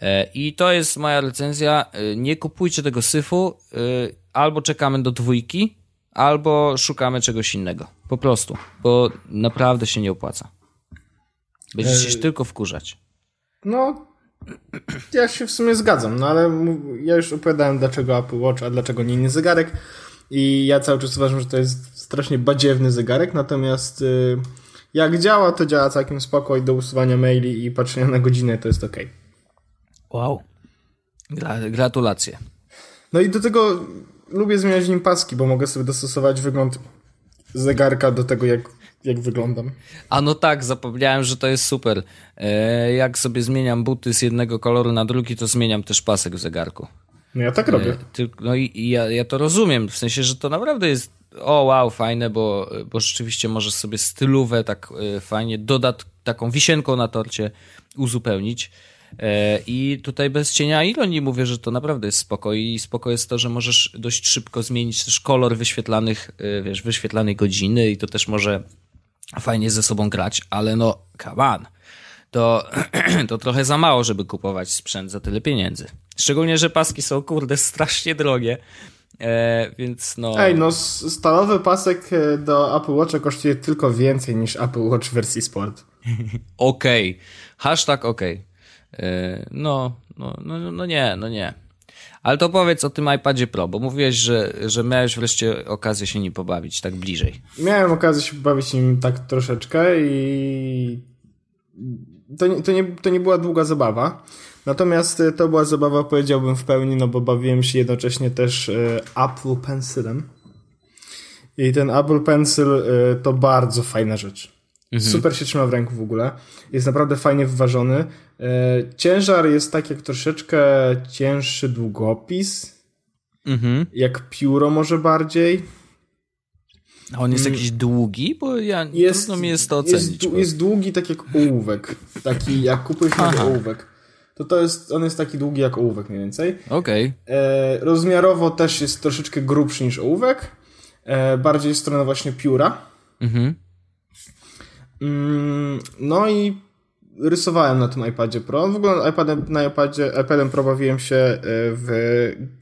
E, I to jest moja recenzja. E, nie kupujcie tego syfu. Albo czekamy do dwójki, albo szukamy czegoś innego. Po prostu. Bo naprawdę się nie opłaca. Będziecie się tylko wkurzać. No, ja się w sumie zgadzam, no ale ja już opowiadałem dlaczego Apple Watch, a dlaczego nie inny zegarek i ja cały czas uważam, że to jest strasznie badziewny zegarek, natomiast y, jak działa, to działa całkiem spoko i do usuwania maili i patrzenia na godzinę to jest ok. Wow. Gra gratulacje. No i do tego lubię zmieniać nim paski, bo mogę sobie dostosować wygląd zegarka do tego, jak jak wyglądam. A no tak, zapomniałem, że to jest super. E, jak sobie zmieniam buty z jednego koloru na drugi, to zmieniam też pasek w zegarku. No ja tak robię. E, no i, ja, ja to rozumiem, w sensie, że to naprawdę jest o wow, fajne, bo, bo rzeczywiście możesz sobie stylówę tak e, fajnie dodat taką wisienką na torcie uzupełnić. E, I tutaj bez cienia ironii mówię, że to naprawdę jest spoko i spoko jest to, że możesz dość szybko zmienić też kolor wyświetlanych, wiesz, wyświetlanej godziny i to też może fajnie ze sobą grać, ale no, come on, to, to trochę za mało, żeby kupować sprzęt za tyle pieniędzy. Szczególnie, że paski są, kurde, strasznie drogie. E, więc no. Ej, no, stalowy pasek e, do Apple Watcha kosztuje tylko więcej niż Apple Watch w wersji sport. okej. Okay. Hashtag okej. Okay. E, no, no, no, no nie, no nie. Ale to powiedz o tym iPadzie Pro, bo mówiłeś, że, że miałeś wreszcie okazję się nim pobawić tak bliżej. Miałem okazję się pobawić nim tak troszeczkę i to, nie, to, nie, to nie była długa zabawa. Natomiast e, to była zabawa, powiedziałbym, w pełni, no bo bawiłem się jednocześnie też e, Apple Pencilem. I ten Apple Pencil e, to bardzo fajna rzecz. Mhm. Super się trzyma w ręku w ogóle. Jest naprawdę fajnie wyważony. Ciężar jest tak jak troszeczkę cięższy długopis. Mhm. Jak pióro może bardziej. A on jest mm. jakiś długi? Bo ja jest, trudno mi jest to ocenić. Jest, jest długi tak jak ołówek. Taki jak kupujesz ołówek. To to jest, on jest taki długi jak ołówek mniej więcej. Okej. Okay. E, rozmiarowo też jest troszeczkę grubszy niż ołówek. E, bardziej w stronę właśnie pióra. Mhm. Mm, no i rysowałem na tym iPadzie Pro. W ogóle iPadem, na iPadzie, iPadem Pro bawiłem się e, w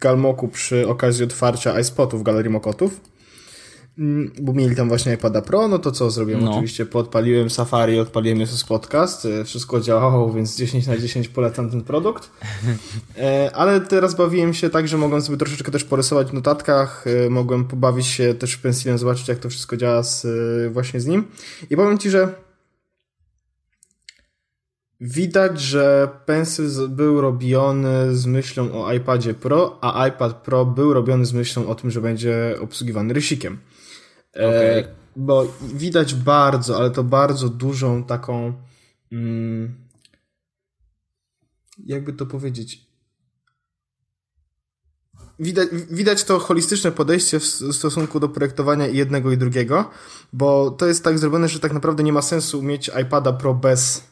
Galmoku przy okazji otwarcia iSpotu w Galerii Mokotów. Mm, bo mieli tam właśnie iPada Pro, no to co zrobiłem? No. Oczywiście podpaliłem Safari, odpaliłem Jesus Podcast, e, wszystko działało, więc 10 na 10 polecam ten produkt. E, ale teraz bawiłem się tak, że mogłem sobie troszeczkę też porysować w notatkach, e, mogłem pobawić się też pensilem, zobaczyć jak to wszystko działa z, właśnie z nim. I powiem Ci, że Widać, że Pencil był robiony z myślą o iPadzie Pro, a iPad Pro był robiony z myślą o tym, że będzie obsługiwany rysikiem. Okay. E, bo widać bardzo, ale to bardzo dużą taką. Mm, jakby to powiedzieć. Widać, widać to holistyczne podejście w stosunku do projektowania jednego i drugiego, bo to jest tak zrobione, że tak naprawdę nie ma sensu mieć iPada Pro bez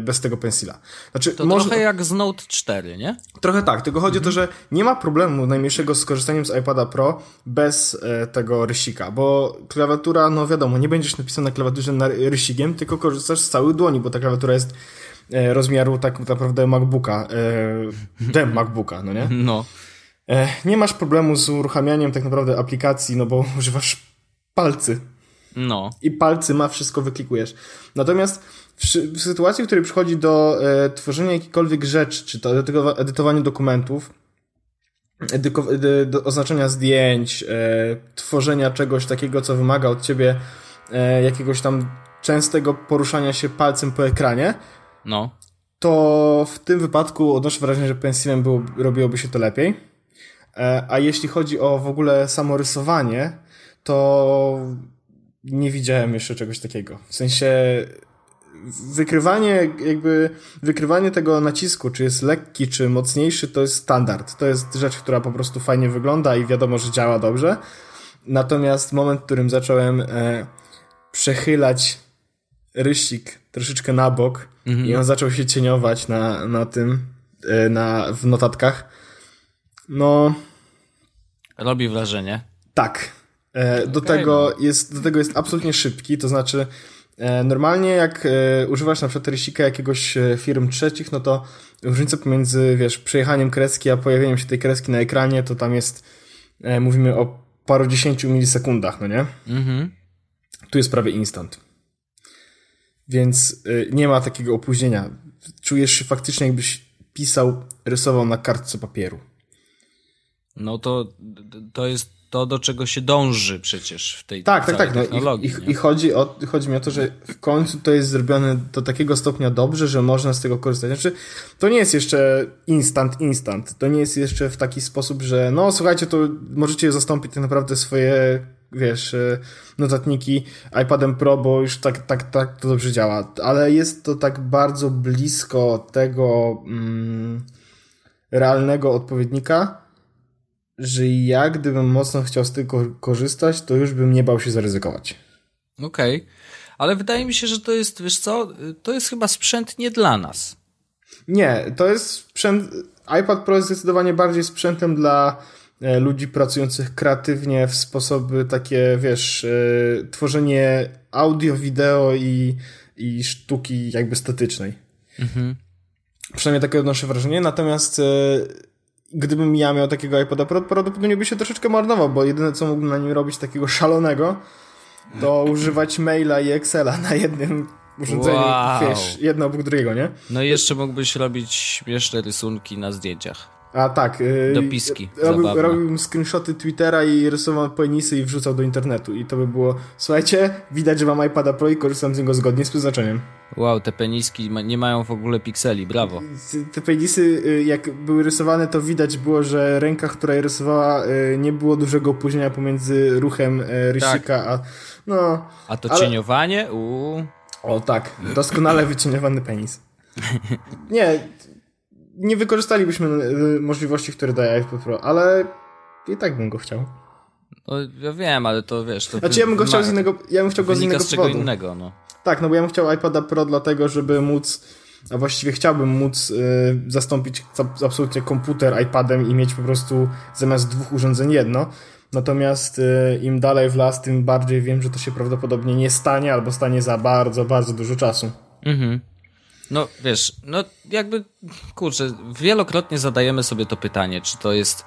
bez tego pensila. Znaczy, to może... trochę jak z Note 4, nie? Trochę tak, tylko chodzi mhm. o to, mhm. że nie ma problemu najmniejszego z korzystaniem z iPada Pro bez e, tego rysika, bo klawiatura, no wiadomo, nie będziesz napisał na klawiaturze na rysikiem, tylko korzystasz z całych dłoni, bo ta klawiatura jest e, rozmiaru tak naprawdę MacBooka, e, dem MacBooka, no nie? No. E, nie masz problemu z uruchamianiem tak naprawdę aplikacji, no bo używasz palcy. No. I palcy ma, wszystko wyklikujesz. Natomiast w, w sytuacji, w której przychodzi do e, tworzenia jakiejkolwiek rzeczy, czy to do edytowania dokumentów, edyko, do oznaczenia zdjęć, e, tworzenia czegoś takiego, co wymaga od ciebie e, jakiegoś tam częstego poruszania się palcem po ekranie, no. to w tym wypadku odnoszę wrażenie, że pensilem było, robiłoby się to lepiej. E, a jeśli chodzi o w ogóle samo rysowanie, to nie widziałem jeszcze czegoś takiego. W sensie wykrywanie, jakby wykrywanie tego nacisku, czy jest lekki, czy mocniejszy, to jest standard. To jest rzecz, która po prostu fajnie wygląda i wiadomo, że działa dobrze. Natomiast moment, w którym zacząłem e, przechylać rysik troszeczkę na bok mhm. i on zaczął się cieniować na, na tym, e, na, w notatkach, no... Robi wrażenie. Tak. E, do, okay, tego no. jest, do tego jest absolutnie szybki, to znaczy E, normalnie jak e, używasz na przykład rysika jakiegoś firm trzecich, no to różnica pomiędzy, wiesz, przejechaniem kreski, a pojawieniem się tej kreski na ekranie, to tam jest, mówimy o paru dziesięciu milisekundach, no nie? Mhm. Tu jest prawie instant. Więc nie ma takiego opóźnienia. Czujesz się faktycznie jakbyś pisał, rysował na kartce papieru. No to, to jest to, do czego się dąży przecież w tej tak, tak, tak. No, technologii. I, i, I, chodzi, o, chodzi mi o to, że w końcu to jest zrobione do takiego stopnia dobrze, że można z tego korzystać. Znaczy, to nie jest jeszcze instant, instant. To nie jest jeszcze w taki sposób, że no słuchajcie, to możecie zastąpić tak naprawdę swoje wiesz, e, notatniki iPadem Pro, bo już tak, tak, tak to dobrze działa. Ale jest to tak bardzo blisko tego mm, realnego odpowiednika, że ja gdybym mocno chciał z tego korzystać, to już bym nie bał się zaryzykować. Okej, okay. ale wydaje mi się, że to jest, wiesz co, to jest chyba sprzęt nie dla nas. Nie, to jest sprzęt, iPad Pro jest zdecydowanie bardziej sprzętem dla e, ludzi pracujących kreatywnie w sposoby takie, wiesz, e, tworzenie audio, wideo i, i sztuki jakby statycznej. Mhm. Przynajmniej takie odnoszę wrażenie, natomiast e, gdybym ja miał takiego iPoda Pro, prawdopodobnie by się troszeczkę marnował, bo jedyne co mógłbym na nim robić takiego szalonego, to używać maila i Excela na jednym urządzeniu, wow. wiesz, jedno obok drugiego, nie? No i jeszcze mógłbyś robić śmieszne rysunki na zdjęciach. A tak. Yy, Dopiski. Robił, robiłbym screenshoty Twittera i rysował penisy i wrzucał do internetu. I to by było, słuchajcie, widać, że mam iPada Pro i korzystam z niego zgodnie z przeznaczeniem. Wow, te peniski nie mają w ogóle pikseli, brawo. Te penisy, y, jak były rysowane, to widać było, że ręka, która je rysowała, y, nie było dużego opóźnienia pomiędzy ruchem y, rysika, tak. a no... A to ale... cieniowanie? Uuu. O tak, doskonale wycieniowany penis. Nie, nie wykorzystalibyśmy y, możliwości, które daje iPad Pro, ale i tak bym go chciał. No, ja wiem, ale to wiesz... To znaczy ja bym go chciał z innego, ja bym chciał go z innego z czego powodu. innego, no. Tak, no bo ja bym chciał iPada Pro dlatego, żeby móc, a właściwie chciałbym móc y, zastąpić absolutnie komputer iPadem i mieć po prostu zamiast dwóch urządzeń jedno. Natomiast y, im dalej w las, tym bardziej wiem, że to się prawdopodobnie nie stanie, albo stanie za bardzo, bardzo dużo czasu. Mhm. No wiesz, no jakby, kurczę, wielokrotnie zadajemy sobie to pytanie, czy to jest,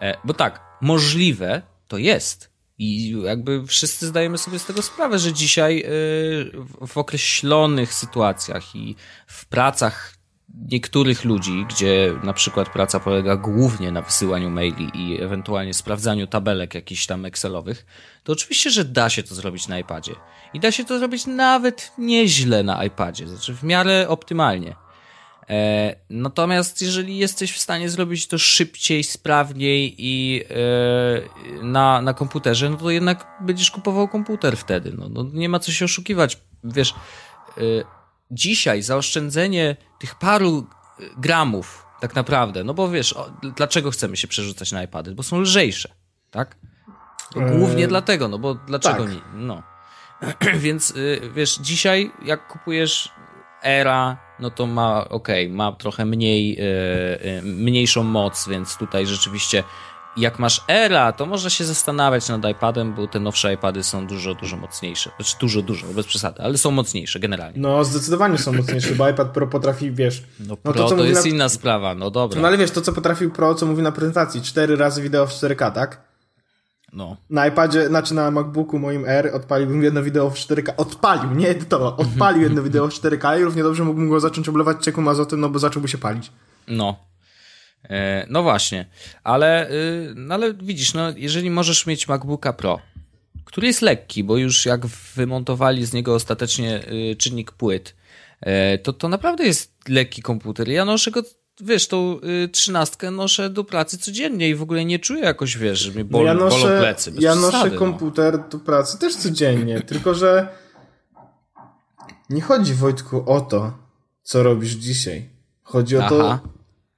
e, bo tak, możliwe to jest. I jakby wszyscy zdajemy sobie z tego sprawę, że dzisiaj e, w określonych sytuacjach i w pracach niektórych ludzi, gdzie na przykład praca polega głównie na wysyłaniu maili i ewentualnie sprawdzaniu tabelek jakichś tam Excelowych, to oczywiście, że da się to zrobić na iPadzie. I da się to zrobić nawet nieźle na iPadzie, znaczy w miarę optymalnie. E, natomiast jeżeli jesteś w stanie zrobić to szybciej, sprawniej i e, na, na komputerze, no to jednak będziesz kupował komputer wtedy. No, no nie ma co się oszukiwać. Wiesz, e, dzisiaj zaoszczędzenie tych paru gramów, tak naprawdę, no bo wiesz, o, dlaczego chcemy się przerzucać na iPady? Bo są lżejsze, tak? Głównie eee, dlatego, no bo dlaczego tak. nie? No. Więc y, wiesz, dzisiaj jak kupujesz Era, no to ma, okej, okay, ma trochę mniej, yy, mniejszą moc, więc tutaj rzeczywiście jak masz Era, to można się zastanawiać nad iPadem, bo te nowsze iPady są dużo, dużo mocniejsze. Znaczy dużo, dużo, bez przesady, ale są mocniejsze generalnie. No, zdecydowanie są mocniejsze, bo iPad Pro potrafi, wiesz... No, no to, to jest na... inna sprawa, no dobra. No ale wiesz, to co potrafił Pro, co mówi na prezentacji, cztery razy wideo w 4K, tak? No. Na iPadzie, znaczy na MacBooku moim R odpaliłbym jedno wideo w 4K. Odpalił, nie edytował. Odpalił jedno wideo w 4K i równie dobrze mógłbym go zacząć oblewać ciekłym azotem, no bo zacząłby się palić. No. E, no właśnie, ale, y, no ale widzisz, no jeżeli możesz mieć MacBooka Pro, który jest lekki, bo już jak wymontowali z niego ostatecznie y, czynnik płyt, e, to to naprawdę jest lekki komputer. Ja noszę go, wiesz, tą y, trzynastkę noszę do pracy codziennie i w ogóle nie czuję jakoś, wiesz, że mi bol, ja noszę, bolą plecy. ja noszę no. komputer no. do pracy też codziennie, tylko że nie chodzi Wojtku o to, co robisz dzisiaj. Chodzi o Aha. to,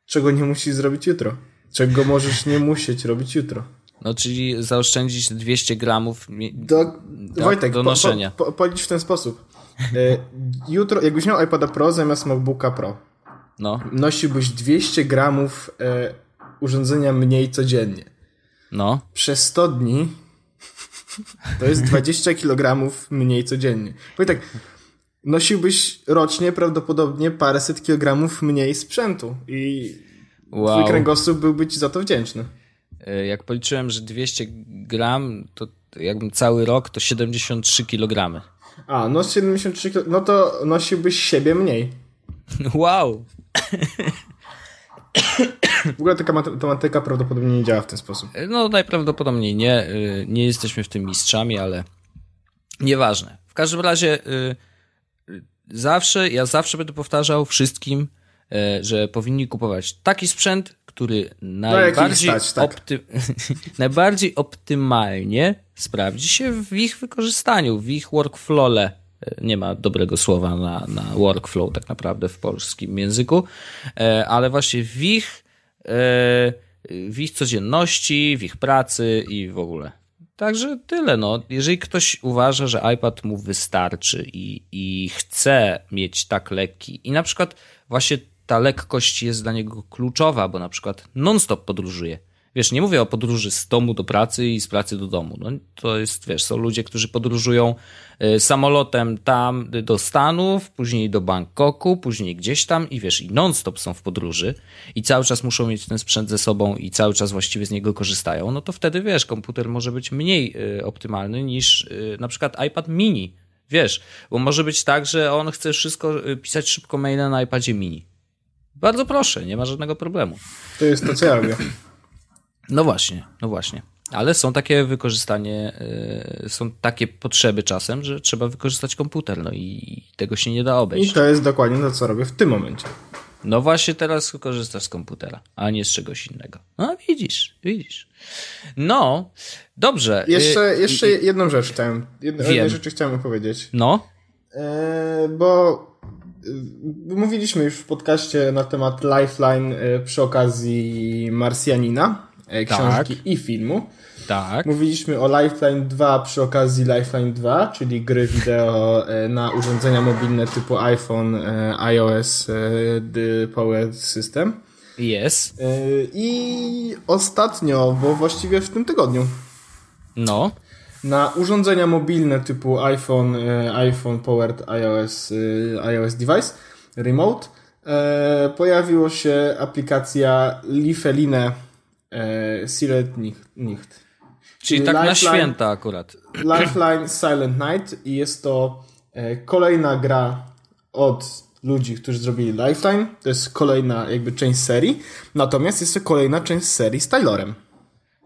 czego nie musisz zrobić jutro. Czego możesz nie musieć robić jutro. No, czyli zaoszczędzić 200 gramów do, do, Wojtek, do noszenia. Po, po, policz w ten sposób. E, jutro, jakbyś miał iPada Pro zamiast MacBooka Pro, no. nosiłbyś 200 gramów e, urządzenia mniej codziennie. No. Przez 100 dni to jest 20 kg mniej codziennie. Wojtek, nosiłbyś rocznie prawdopodobnie paręset kilogramów mniej sprzętu i wow. twój kręgosłup byłby ci za to wdzięczny. E, jak policzyłem, że 200 gram, to jakbym cały rok, to 73 kilogramy. A, no 73 kg, no to nosiłbyś siebie mniej. Wow! W ogóle taka matematyka prawdopodobnie nie działa w ten sposób. E, no najprawdopodobniej nie. E, nie jesteśmy w tym mistrzami, ale nieważne. W każdym razie zawsze, ja zawsze będę powtarzał wszystkim, e, że powinni kupować taki sprzęt, który no, najbardziej, stać, tak. opty... najbardziej optymalnie sprawdzi się w ich wykorzystaniu, w ich workflowle. Nie ma dobrego słowa na, na workflow tak naprawdę w polskim języku, e, ale właśnie w ich, e, w ich codzienności, w ich pracy i w ogóle. Także tyle. No. Jeżeli ktoś uważa, że iPad mu wystarczy i, i chce mieć tak lekki, i na przykład właśnie ta lekkość jest dla niego kluczowa, bo na przykład non-stop podróżuje Wiesz, nie mówię o podróży z domu do pracy i z pracy do domu. No, to jest, wiesz, są ludzie, którzy podróżują y, samolotem tam do Stanów, później do Bangkoku, później gdzieś tam i wiesz, i non-stop są w podróży i cały czas muszą mieć ten sprzęt ze sobą i cały czas właściwie z niego korzystają, no to wtedy, wiesz, komputer może być mniej y, optymalny niż y, na przykład iPad mini. Wiesz, bo może być tak, że on chce wszystko pisać szybko maile na iPadzie mini. Bardzo proszę, nie ma żadnego problemu. To jest to, co ja. No właśnie, no właśnie. Ale są takie wykorzystanie, y, są takie potrzeby czasem, że trzeba wykorzystać komputer, no i tego się nie da obejść. I to jest dokładnie to, co robię w tym momencie. No właśnie teraz korzystasz z komputera, a nie z czegoś innego. No widzisz, widzisz. No, dobrze. Jeszcze, y, jeszcze jedną rzecz chciałem, jedną rzecz chciałem powiedzieć. No. E, bo y, mówiliśmy już w podcaście na temat Lifeline przy okazji Marsjanina. E, książki tak. i filmu. Tak. Mówiliśmy o Lifeline 2 przy okazji Lifeline 2, czyli gry wideo e, na urządzenia mobilne typu iPhone, e, iOS, Power System. Yes. I ostatnio, bo właściwie w tym tygodniu. No. Na urządzenia mobilne typu iPhone, iPhone Powered iOS, iOS Device, Remote, pojawiła się aplikacja Lifeline Silent Nicht. Czyli, tak Lifeline, na święta akurat. Lifeline Silent Night i jest to e, kolejna gra od ludzi, którzy zrobili Lifeline. To jest kolejna jakby część serii. Natomiast jest to kolejna część serii z Taylorem.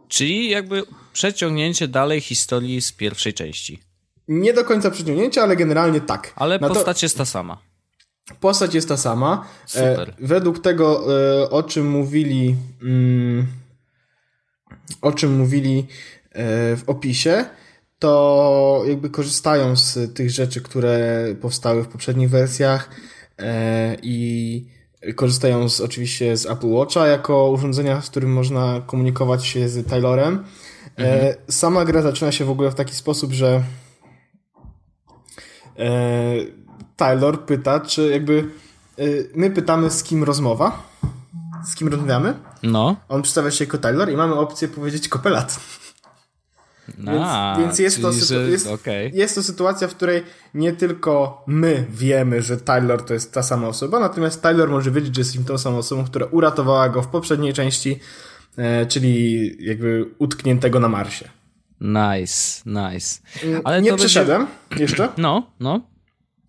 Czyli jakby przeciągnięcie dalej historii z pierwszej części. Nie do końca przeciągnięcie, ale generalnie tak. Ale postać jest ta sama. Postać jest ta sama. E, Super. E, według tego, e, o czym mówili... Mm, o czym mówili e, w opisie, to jakby korzystają z tych rzeczy, które powstały w poprzednich wersjach e, i korzystają z, oczywiście z Apple Watcha jako urządzenia, z którym można komunikować się z Taylorem. E, mhm. Sama gra zaczyna się w ogóle w taki sposób, że Taylor pyta, czy jakby my pytamy z kim rozmowa, z kim rozmawiamy. No. On przedstawia się jako Taylor i mamy opcję powiedzieć kopelat. A, więc, więc jest, to, że- jest, okej. jest to sytuacja, w której nie tylko my wiemy, że Taylor to jest ta sama osoba, natomiast Taylor może wiedzieć, że jesteśmy tą samą osobą, która uratowała go w poprzedniej części, e, czyli jakby utkniętego na Marsie. Nice, nice. Ale nie to będzie- przeszedłem jeszcze. No, no,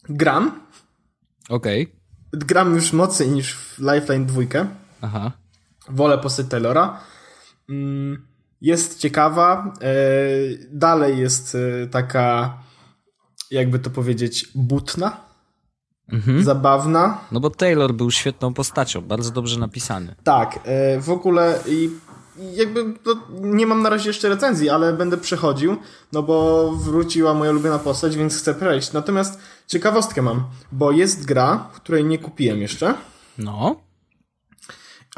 Gram. okej. Gram już mocniej niż w Lifeline 2. Aha. Wolę postać Taylora. Mm, Jest ciekawa. e, Dalej jest e, taka, jakby to powiedzieć, butna, Mhm. zabawna. No bo Taylor był świetną postacią, bardzo dobrze napisany. Tak, e, w ogóle i jakby no, nie mam na razie jeszcze recenzji, ale będę przechodził, no bo wróciła moja ulubiona postać, więc chcę przejść. Natomiast ciekawostkę mam, bo jest gra, której nie kupiłem jeszcze, No,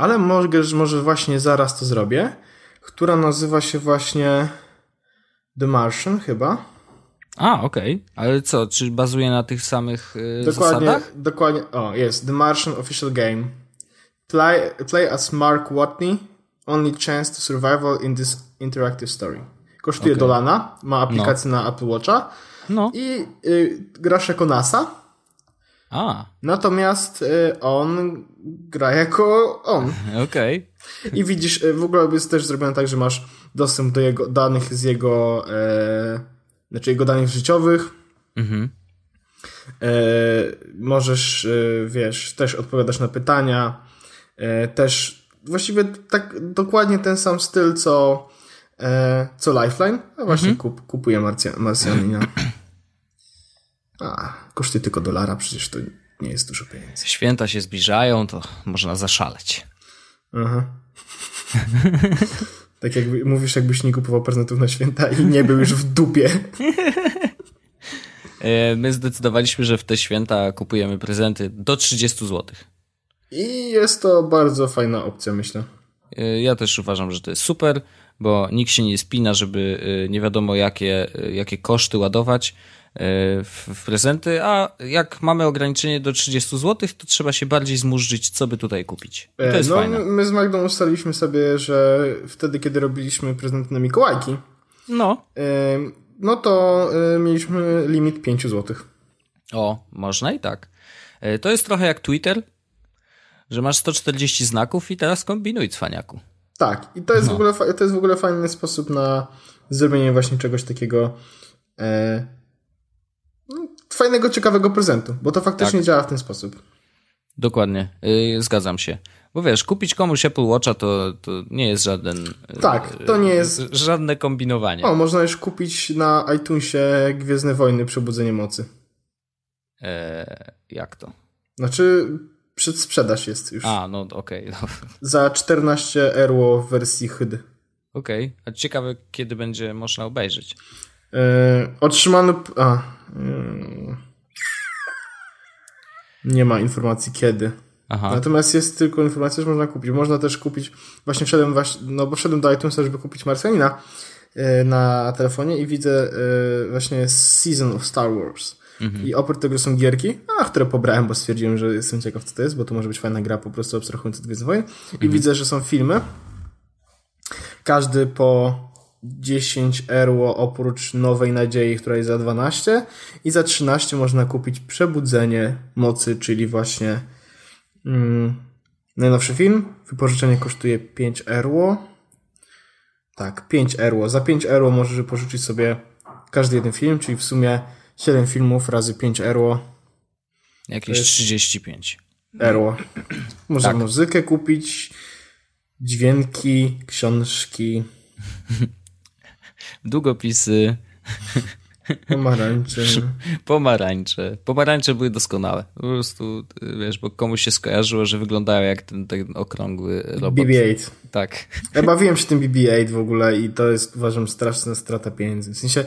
ale mogę, że może właśnie zaraz to zrobię, która nazywa się właśnie The Martian chyba. a okej. Ale co, czy bazuje na tych samych y, Dokładnie, zasadach? dokładnie, o jest, The Martian Official Game. Play, play as Mark Watney, only chance to survival in this interactive story. Kosztuje Okej. dolana, ma aplikację na Apple Watcha No, i y, grasz jako NASA, a, natomiast y, on gra jako on. okej. I widzisz, y, w ogóle jest też zrobione tak, że masz dostęp do jego danych z jego, e, znaczy jego danych życiowych, Mhm. E, możesz, e, wiesz, też odpowiadasz na pytania. E, też właściwie tak dokładnie ten sam styl, co, e, co Lifeline. A właśnie kup, kupuję Marsjanina. A, kosztuje tylko dolara, przecież to nie jest dużo pieniędzy. Święta się zbliżają, to można zaszaleć. Aha. tak jak mówisz, jakbyś nie kupował prezentów na święta i nie był już w dupie. E, My zdecydowaliśmy, że w te święta kupujemy prezenty do 30 zł. I jest to bardzo fajna opcja, myślę. E, Ja też uważam, że to jest super, bo nikt się nie spina, żeby e, nie wiadomo jakie, jakie koszty ładować w, w prezenty, a jak mamy ograniczenie do 30 zł, to trzeba się bardziej zmurzyć, co by tutaj kupić. I to E, jest no, fajne. my z Magdą ustaliliśmy sobie, że wtedy, kiedy robiliśmy prezenty na Mikołajki, No. e, no to e, mieliśmy limit 5 zł. O, można i tak. E, To jest trochę jak Twitter, że masz 140 znaków i teraz kombinuj, cwaniaku. Tak, i to jest, No. w ogóle, to jest w ogóle fajny sposób na zrobienie właśnie czegoś takiego e, fajnego, ciekawego prezentu, bo to faktycznie Tak. działa w ten sposób. Dokładnie, yy, zgadzam się. Bo wiesz, kupić komuś Apple Watcha to, to nie jest żaden. yy, Tak, to nie jest- Żadne kombinowanie. O, można już kupić na iTunesie Gwiezdne Wojny Przebudzenie Mocy. E, jak to? Znaczy, przedsprzedaż jest już. A, no okej. no, Za 14 euro w wersji HD. Okej, a ciekawe, kiedy będzie można obejrzeć. Yy, otrzymano. A. Yy, nie ma informacji kiedy. Aha, Natomiast jest tylko informacja, że można kupić. Można też kupić. Właśnie wszedłem, właśnie, no bo wszedłem do iTunesa, żeby kupić Marsjanina yy, na telefonie i widzę yy, właśnie Season of Star Wars. I oprócz tego są gierki, a, które pobrałem, bo stwierdziłem, że jestem ciekaw, co to jest, bo to może być fajna gra, po prostu abstrahując od Gwiezdnych Wojen. I widzę, że są filmy. Każdy po 10 euro oprócz Nowej Nadziei, która jest za 12 i za 13 można kupić Przebudzenie Mocy, czyli właśnie mm, najnowszy film. Wypożyczenie kosztuje 5 euro. Tak, 5 euro. Za 5 euro możesz wypożyczyć sobie każdy jeden film, czyli w sumie 7 filmów razy 5 euro. jakieś jest- 35. euro. Można Tak. muzykę kupić, dźwięki, książki, Długopisy, pomarańcze. pomarańcze. Pomarańcze były doskonałe. Po prostu, wiesz, bo komuś się skojarzyło, że wyglądają jak ten, ten okrągły robot. BB-8. Tak. Ja bawiłem się tym BB-8 w ogóle i to jest uważam straszna strata pieniędzy. W sensie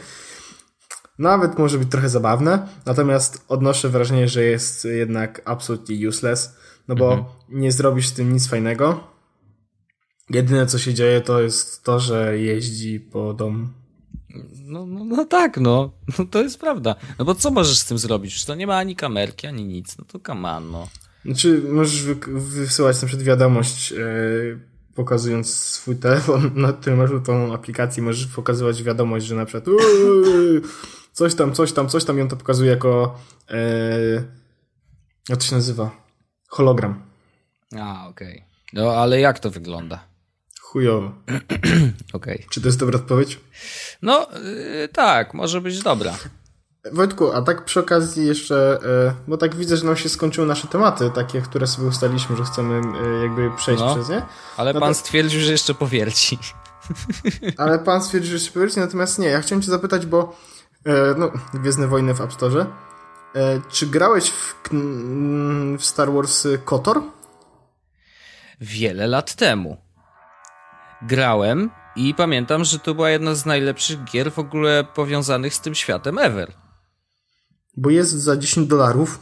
nawet może być trochę zabawne, natomiast odnoszę wrażenie, że jest jednak absolutnie useless, no bo nie zrobisz z tym nic fajnego. Jedyne co się dzieje to jest to, że jeździ po domu. No, no, no tak, no. no. To jest prawda. No bo co możesz z tym zrobić? Przecież to nie ma ani kamerki, ani nic. No to come on, no. Znaczy, możesz wy wysyłać na przykład wiadomość, yy, pokazując swój telefon, na którym masz tą aplikację, możesz pokazywać wiadomość, że na przykład yy, coś tam, coś tam, coś tam, i on to pokazuje jako yy, jak to się nazywa? Hologram. A, okej. Okay. No, ale jak to wygląda? Chujowo. Okay. Czy to jest dobra odpowiedź? No, yy, tak, może być dobra. Wojtku, a tak przy okazji jeszcze, yy, bo tak widzę, że nam się skończyły nasze tematy, takie, które sobie ustaliliśmy, że chcemy yy, jakby przejść no, przez nie. Ale no pan to... stwierdził, że jeszcze powierci. Ale pan stwierdził, że jeszcze powierci, natomiast nie. Ja chciałem cię zapytać, bo yy, no, Gwiezdne Wojny w App Store. Czy grałeś w, w Star Wars KOTOR? Wiele lat temu grałem i pamiętam, że to była jedna z najlepszych gier w ogóle powiązanych z tym światem ever. Bo jest za 10 dolarów.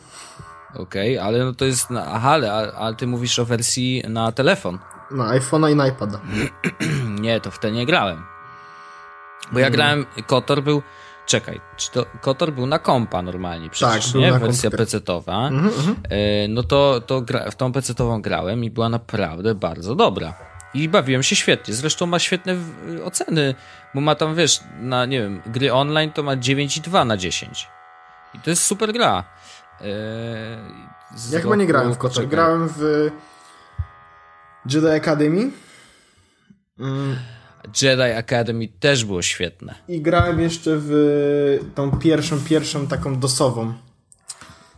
Okej, okay, ale no to jest. Na, aha, ale, ale ty mówisz o wersji na telefon. Na iPhone'a i na iPada. nie, to w te nie grałem. Bo ja hmm. grałem. Kotor był. Czekaj, czy to Kotor był na kompa normalnie przecież, tak, nie? Wersja PC-towa. Mm -hmm. No to, to gra, w tą PC-tową grałem i była naprawdę bardzo dobra. I bawiłem się świetnie. Zresztą ma świetne oceny, bo ma tam, wiesz, na, nie wiem, gry online to ma 9,2 na 10. I to jest super gra. Eee, ja chyba nie grałem w Kotor. Grałem w Jedi Academy. Mm. Jedi Academy też było świetne. I grałem jeszcze w tą pierwszą, pierwszą taką dosową.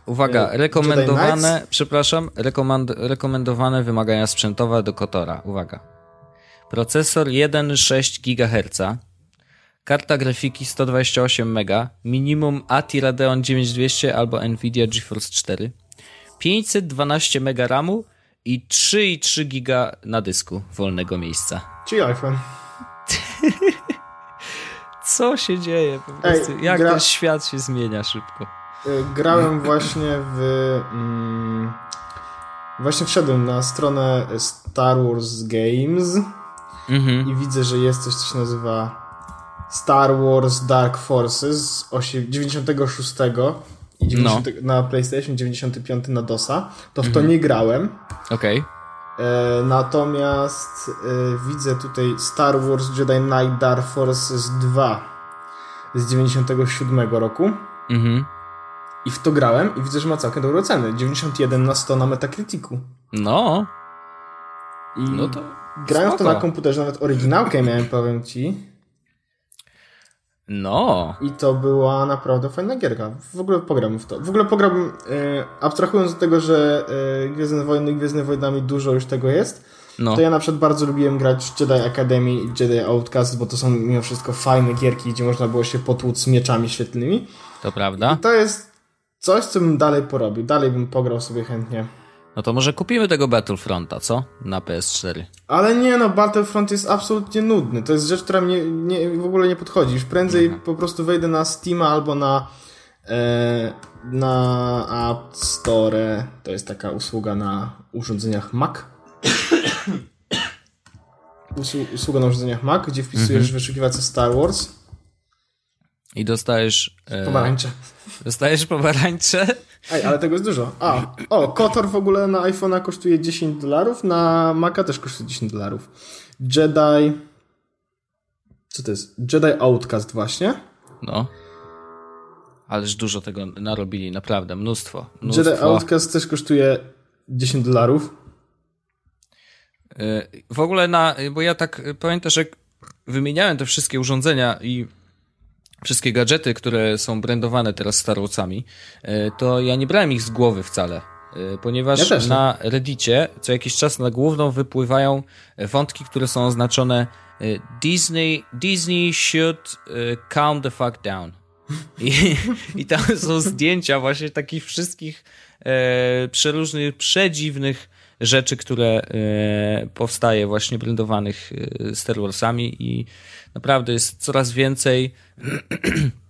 Uwaga, e, rekomendowane, przepraszam, rekomend, rekomendowane wymagania sprzętowe do Kotora. Uwaga. Procesor 1,6 GHz, karta grafiki 128 MB, minimum ATI Radeon 9200 albo Nvidia GeForce 4, 512 MB RAMu i 3,3 GB na dysku wolnego miejsca. Czyli iPhone. Co się dzieje? Po prostu, Ej, jak gra... ten świat się zmienia szybko. Y, grałem właśnie w. Mm, właśnie wszedłem na stronę Star Wars Games mhm. i widzę, że jest coś, co się nazywa Star Wars Dark Forces 96 i 90, no. na PlayStation 95 na DOSa. To w to mhm. nie grałem. Okej. Okay. E, natomiast e, widzę tutaj Star Wars Jedi Knight Dark Forces 2 z 97 roku. Mhm. I w to grałem i widzę, że ma całkiem dobre oceny. 91 na 100 na Metacriticu. No. I no to grałem w to na komputerze, nawet oryginałkę miałem, powiem ci. No. I to była naprawdę fajna gierka. W ogóle pogram w to. W ogóle pogram, e, abstrahując od tego, że e, Gwiezdne Wojny i Gwiezdne Wojnami dużo już tego jest, no. to ja na przykład bardzo lubiłem grać Jedi Academy i Jedi Outcast, bo to są mimo wszystko fajne gierki, gdzie można było się potłuc mieczami świetlnymi. To prawda. I to jest coś, co bym dalej porobił. Dalej bym pograł sobie chętnie. No to może kupimy tego Battlefronta, co? Na PS4. Ale nie, no Battlefront jest absolutnie nudny. To jest rzecz, która mnie nie, w ogóle nie podchodzi. Już prędzej mhm. po prostu wejdę na Steama albo na e, na App Store. To jest taka usługa na urządzeniach Mac. usługa na urządzeniach Mac, gdzie wpisujesz mhm. wyszukiwarkę Star Wars. I dostajesz... E, pomarańcze. Dostajesz pomarańcze. Ej, ale tego jest dużo. A, o, Kotor w ogóle na iPhone'a kosztuje 10 dolarów, na Maca też kosztuje 10 dolarów. Jedi... Co to jest? Jedi Outcast właśnie. No. Ależ dużo tego narobili, naprawdę, mnóstwo. mnóstwo. Jedi Outcast też kosztuje 10 dolarów. E, w ogóle na, bo ja tak pamiętasz, jak wymieniałem te wszystkie urządzenia i wszystkie gadżety, które są brandowane teraz Star Warsami, e, to ja nie brałem ich z głowy wcale. E, ponieważ ja na Reddicie co jakiś czas na główną wypływają wątki, które są oznaczone e, Disney, Disney should calm the fuck down. I, I tam są zdjęcia właśnie takich wszystkich e, przeróżnych, przedziwnych rzeczy, które e, powstaje właśnie brandowanych Star Warsami i naprawdę jest coraz więcej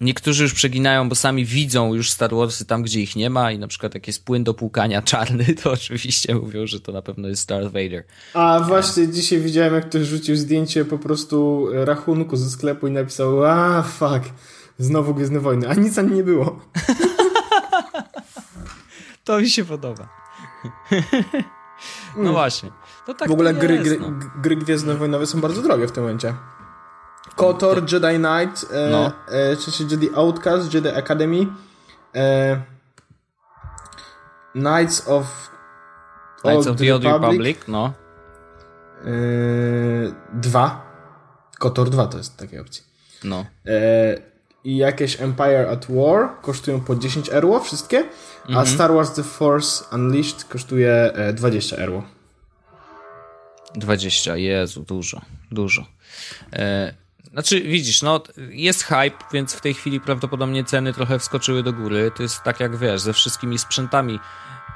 Niektórzy już przeginają, bo sami widzą już Star Warsy tam, gdzie ich nie ma i na przykład jak jest płyn do płukania czarny, to oczywiście mówią, że to na pewno jest Darth Vader. A właśnie dzisiaj widziałem, jak ktoś rzucił zdjęcie po prostu rachunku ze sklepu i napisał a fuck, znowu Gwiezdne Wojny, a nic ani nie było. to mi się podoba. no właśnie. To tak w ogóle jest, gry, gry, no. gry Gwiezdne Wojnowe są bardzo drogie w tym momencie. KOTOR, Jedi Knight, e, No. e, czy Jedi Outcast, Jedi Academy, e, Knights of Knights of the Old Republic, no. E, dwa. KOTOR 2 to jest takiej opcji. No. E, I jakieś Empire at War kosztują po 10 euro wszystkie, a Mhm. Star Wars The Force Unleashed kosztuje e, 20 euro. 20, Jezu, dużo, dużo. E, znaczy, widzisz, no, jest hype, więc w tej chwili prawdopodobnie ceny trochę wskoczyły do góry. To jest tak jak wiesz, ze wszystkimi sprzętami.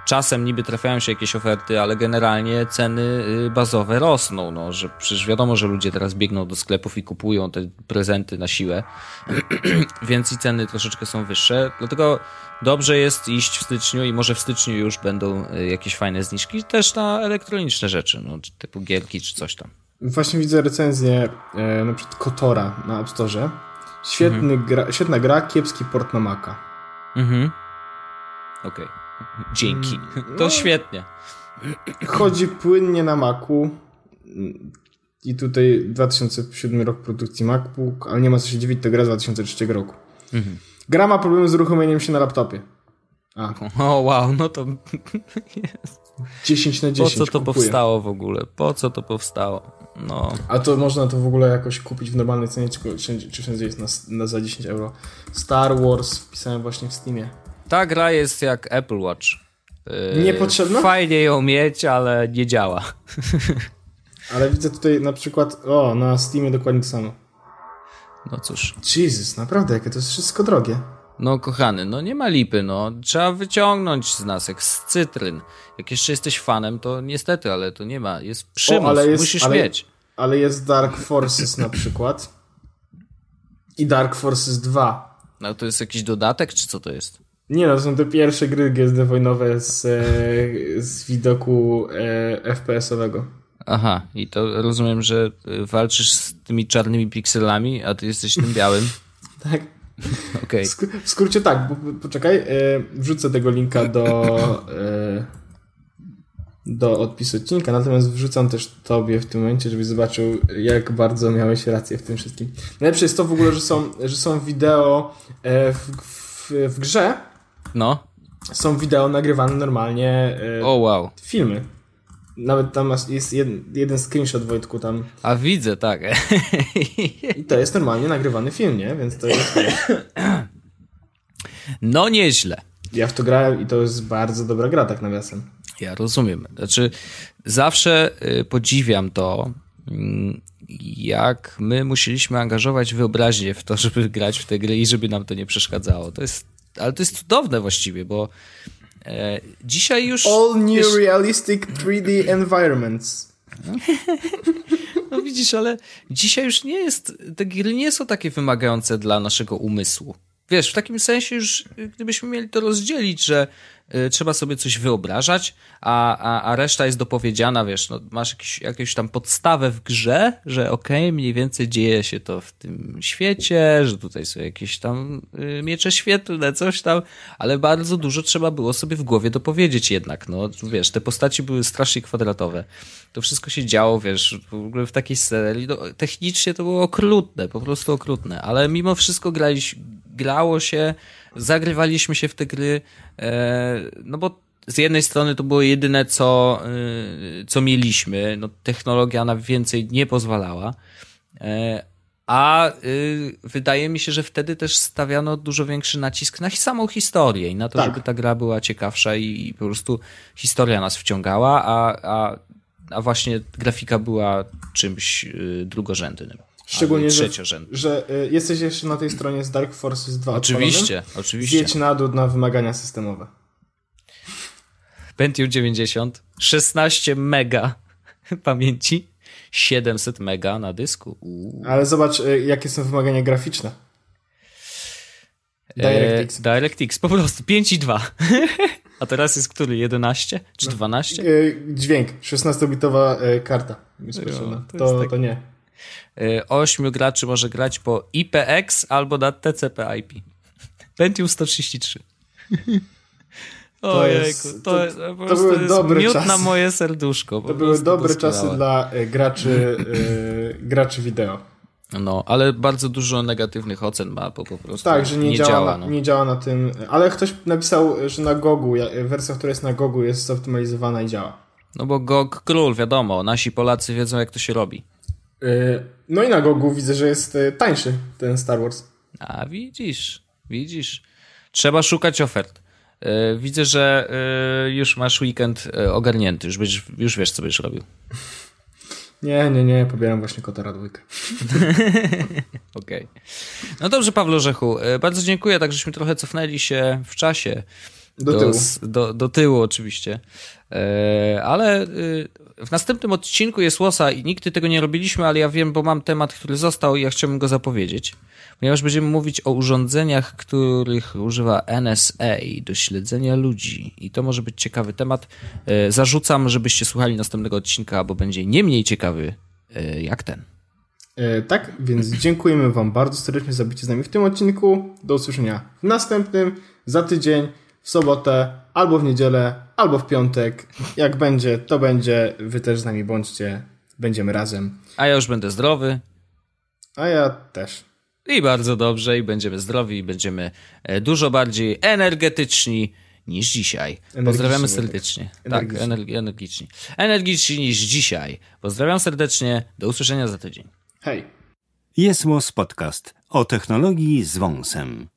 Czasem niby trafiają się jakieś oferty, ale generalnie ceny y, bazowe rosną. No, że przecież wiadomo, że ludzie teraz biegną do sklepów i kupują te prezenty na siłę, więc i ceny troszeczkę są wyższe. Dlatego dobrze jest iść w styczniu i może w styczniu już będą y, jakieś fajne zniżki też na elektroniczne rzeczy, no, typu gierki czy coś tam. Właśnie widzę recenzję e, na przykład Kotora na App Store. Świetny Mhm. gra, świetna gra, kiepski port na Maca. Mhm. Okej. Dzięki. To no. świetnie. Chodzi płynnie na Macu. I tutaj 2007 rok produkcji MacBook, ale nie ma co się dziwić, to gra z 2003 roku. Mhm. Gra ma problemy z uruchomieniem się na laptopie. A, O wow, no to 10 na po 10 co to kupuję. powstało w ogóle? Po co to powstało? No. A to można to w ogóle jakoś kupić w normalnej cenie, czy wszędzie jest na, na za 10 euro. Star Wars wpisałem właśnie w Steamie. Ta gra jest jak Apple Watch. Yy, Niepotrzebna? Fajnie ją mieć, ale nie działa. Ale widzę tutaj na przykład, o, na Steamie dokładnie to samo. No cóż. Jesus, naprawdę, jakie to jest wszystko drogie. No kochany, no nie ma lipy, no. Trzeba wyciągnąć z nas jak z cytryn. Jak jeszcze jesteś fanem, to niestety, ale to nie ma. Jest przymus, ale jest- musisz ale- mieć. Ale jest Dark Forces na przykład. I Dark Forces 2. No to jest jakiś dodatek, czy co to jest? Nie no, to są te pierwsze gry Gwiezdne Wojnowe z, e, z widoku e, FPS-owego. Aha, i to rozumiem, że y, walczysz z tymi czarnymi pikselami, a ty jesteś tym białym. Tak. W sk- W skrócie tak, bo, poczekaj, e, wrzucę tego linka do, e, do odpisu odcinka, natomiast wrzucam też tobie w tym momencie, żebyś zobaczył, jak bardzo miałeś rację w tym wszystkim. Najlepsze jest to w ogóle, że są, że są wideo e, w, w, w grze, No. są wideo nagrywane normalnie, e, O wow. filmy. Nawet tam jest jeden, jeden screenshot Wojtku tam A widzę, tak. i to jest normalnie nagrywany film, nie? Więc to jest... No nieźle. Ja w to grałem i to jest bardzo dobra gra, tak nawiasem. Ja rozumiem. Znaczy, zawsze y, podziwiam to, mm, jak my musieliśmy angażować wyobraźnię w to, żeby grać w te gry i żeby nam to nie przeszkadzało. To jest, ale to jest cudowne właściwie, bo e, dzisiaj już... All new wiesz, realistic 3D environments. No widzisz, ale dzisiaj już nie jest, te gry nie są takie wymagające dla naszego umysłu. Wiesz, w takim sensie już, gdybyśmy mieli to rozdzielić, że trzeba sobie coś wyobrażać, a, a, a reszta jest dopowiedziana, wiesz, no, masz jakiś, jakąś tam podstawę w grze, że okej, mniej więcej dzieje się to w tym świecie, że tutaj są jakieś tam y, miecze świetlne, coś tam, ale bardzo dużo trzeba było sobie w głowie dopowiedzieć jednak, no, wiesz, te postaci były strasznie kwadratowe. To wszystko się działo, wiesz, w ogóle w takiej serii, no, technicznie to było okrutne, po prostu okrutne, ale mimo wszystko graliś, grało się, zagrywaliśmy się w te gry, e, no bo z jednej strony to było jedyne, co, y, co mieliśmy, no technologia na więcej nie pozwalała, e, a wydaje mi się, że wtedy też stawiano dużo większy nacisk na samą historię i na to, Tak. żeby ta gra była ciekawsza i, po prostu historia nas wciągała, a, a, a właśnie grafika była czymś drugorzędnym. Szczególnie, że, że y, jesteś jeszcze na tej stronie z Dark Forces 2 Oczywiście, odpalonym. oczywiście. Zjedź na dół na wymagania systemowe. Pentium 90, 16 mega pamięci, 700 mega na dysku. Uuu. Ale zobacz, y, jakie są wymagania graficzne. DirectX. E, DirectX, po prostu 5 i 2. A teraz jest który? 11 czy 12? No, e, dźwięk, 16-bitowa e, karta. Jo, to, to, tak... to, nie. 8 e, graczy może grać po IPX albo na TCP/IP. Pentium 133. Ojejku, to, to, to, to były dobre miód czasy. na moje serduszko. To były dobre czasy dla y, graczy, y, graczy wideo. No, ale bardzo dużo negatywnych ocen ma, po prostu tak, że nie, nie działa, działa no. nie działa na tym. Ale ktoś napisał, że na Gogu, wersja, która jest na Gogu jest zoptymalizowana i działa. No bo GOG król, wiadomo, nasi Polacy wiedzą jak to się robi. Y, no i na Gogu widzę, że jest tańszy ten Star Wars. A widzisz, widzisz. Trzeba szukać ofert. Widzę, że już masz weekend ogarnięty, już, byś, już wiesz, co będziesz robił. Nie, nie, nie, pobieram właśnie Kotara dwójkę. Okej. Okay. No dobrze, Pawlo Rzechu, bardzo dziękuję, tak żeśmy trochę cofnęli się w czasie. Do, do tyłu. Do, do tyłu oczywiście. E, ale y, w następnym odcinku jest łosa i nigdy tego nie robiliśmy, ale ja wiem, bo mam temat, który został i ja chciałbym go zapowiedzieć. Ponieważ będziemy mówić o urządzeniach, których używa NSA do śledzenia ludzi. I to może być ciekawy temat. E, zarzucam, żebyście słuchali następnego odcinka, bo będzie nie mniej ciekawy e, jak ten. E, tak, więc dziękujemy Wam bardzo serdecznie za bycie z nami w tym odcinku. Do usłyszenia w następnym, za tydzień, w sobotę, albo w niedzielę, albo w piątek. Jak będzie, to będzie. Wy też z nami bądźcie. Będziemy razem. A ja już będę zdrowy. A ja też. I bardzo dobrze, i będziemy zdrowi, i będziemy e, dużo bardziej energetyczni niż dzisiaj. Pozdrawiamy serdecznie. Tak, energiczni. energiczni. Energiczni niż dzisiaj. Pozdrawiam serdecznie. Do usłyszenia za tydzień. Hej. Jest Podcast o technologii z wąsem.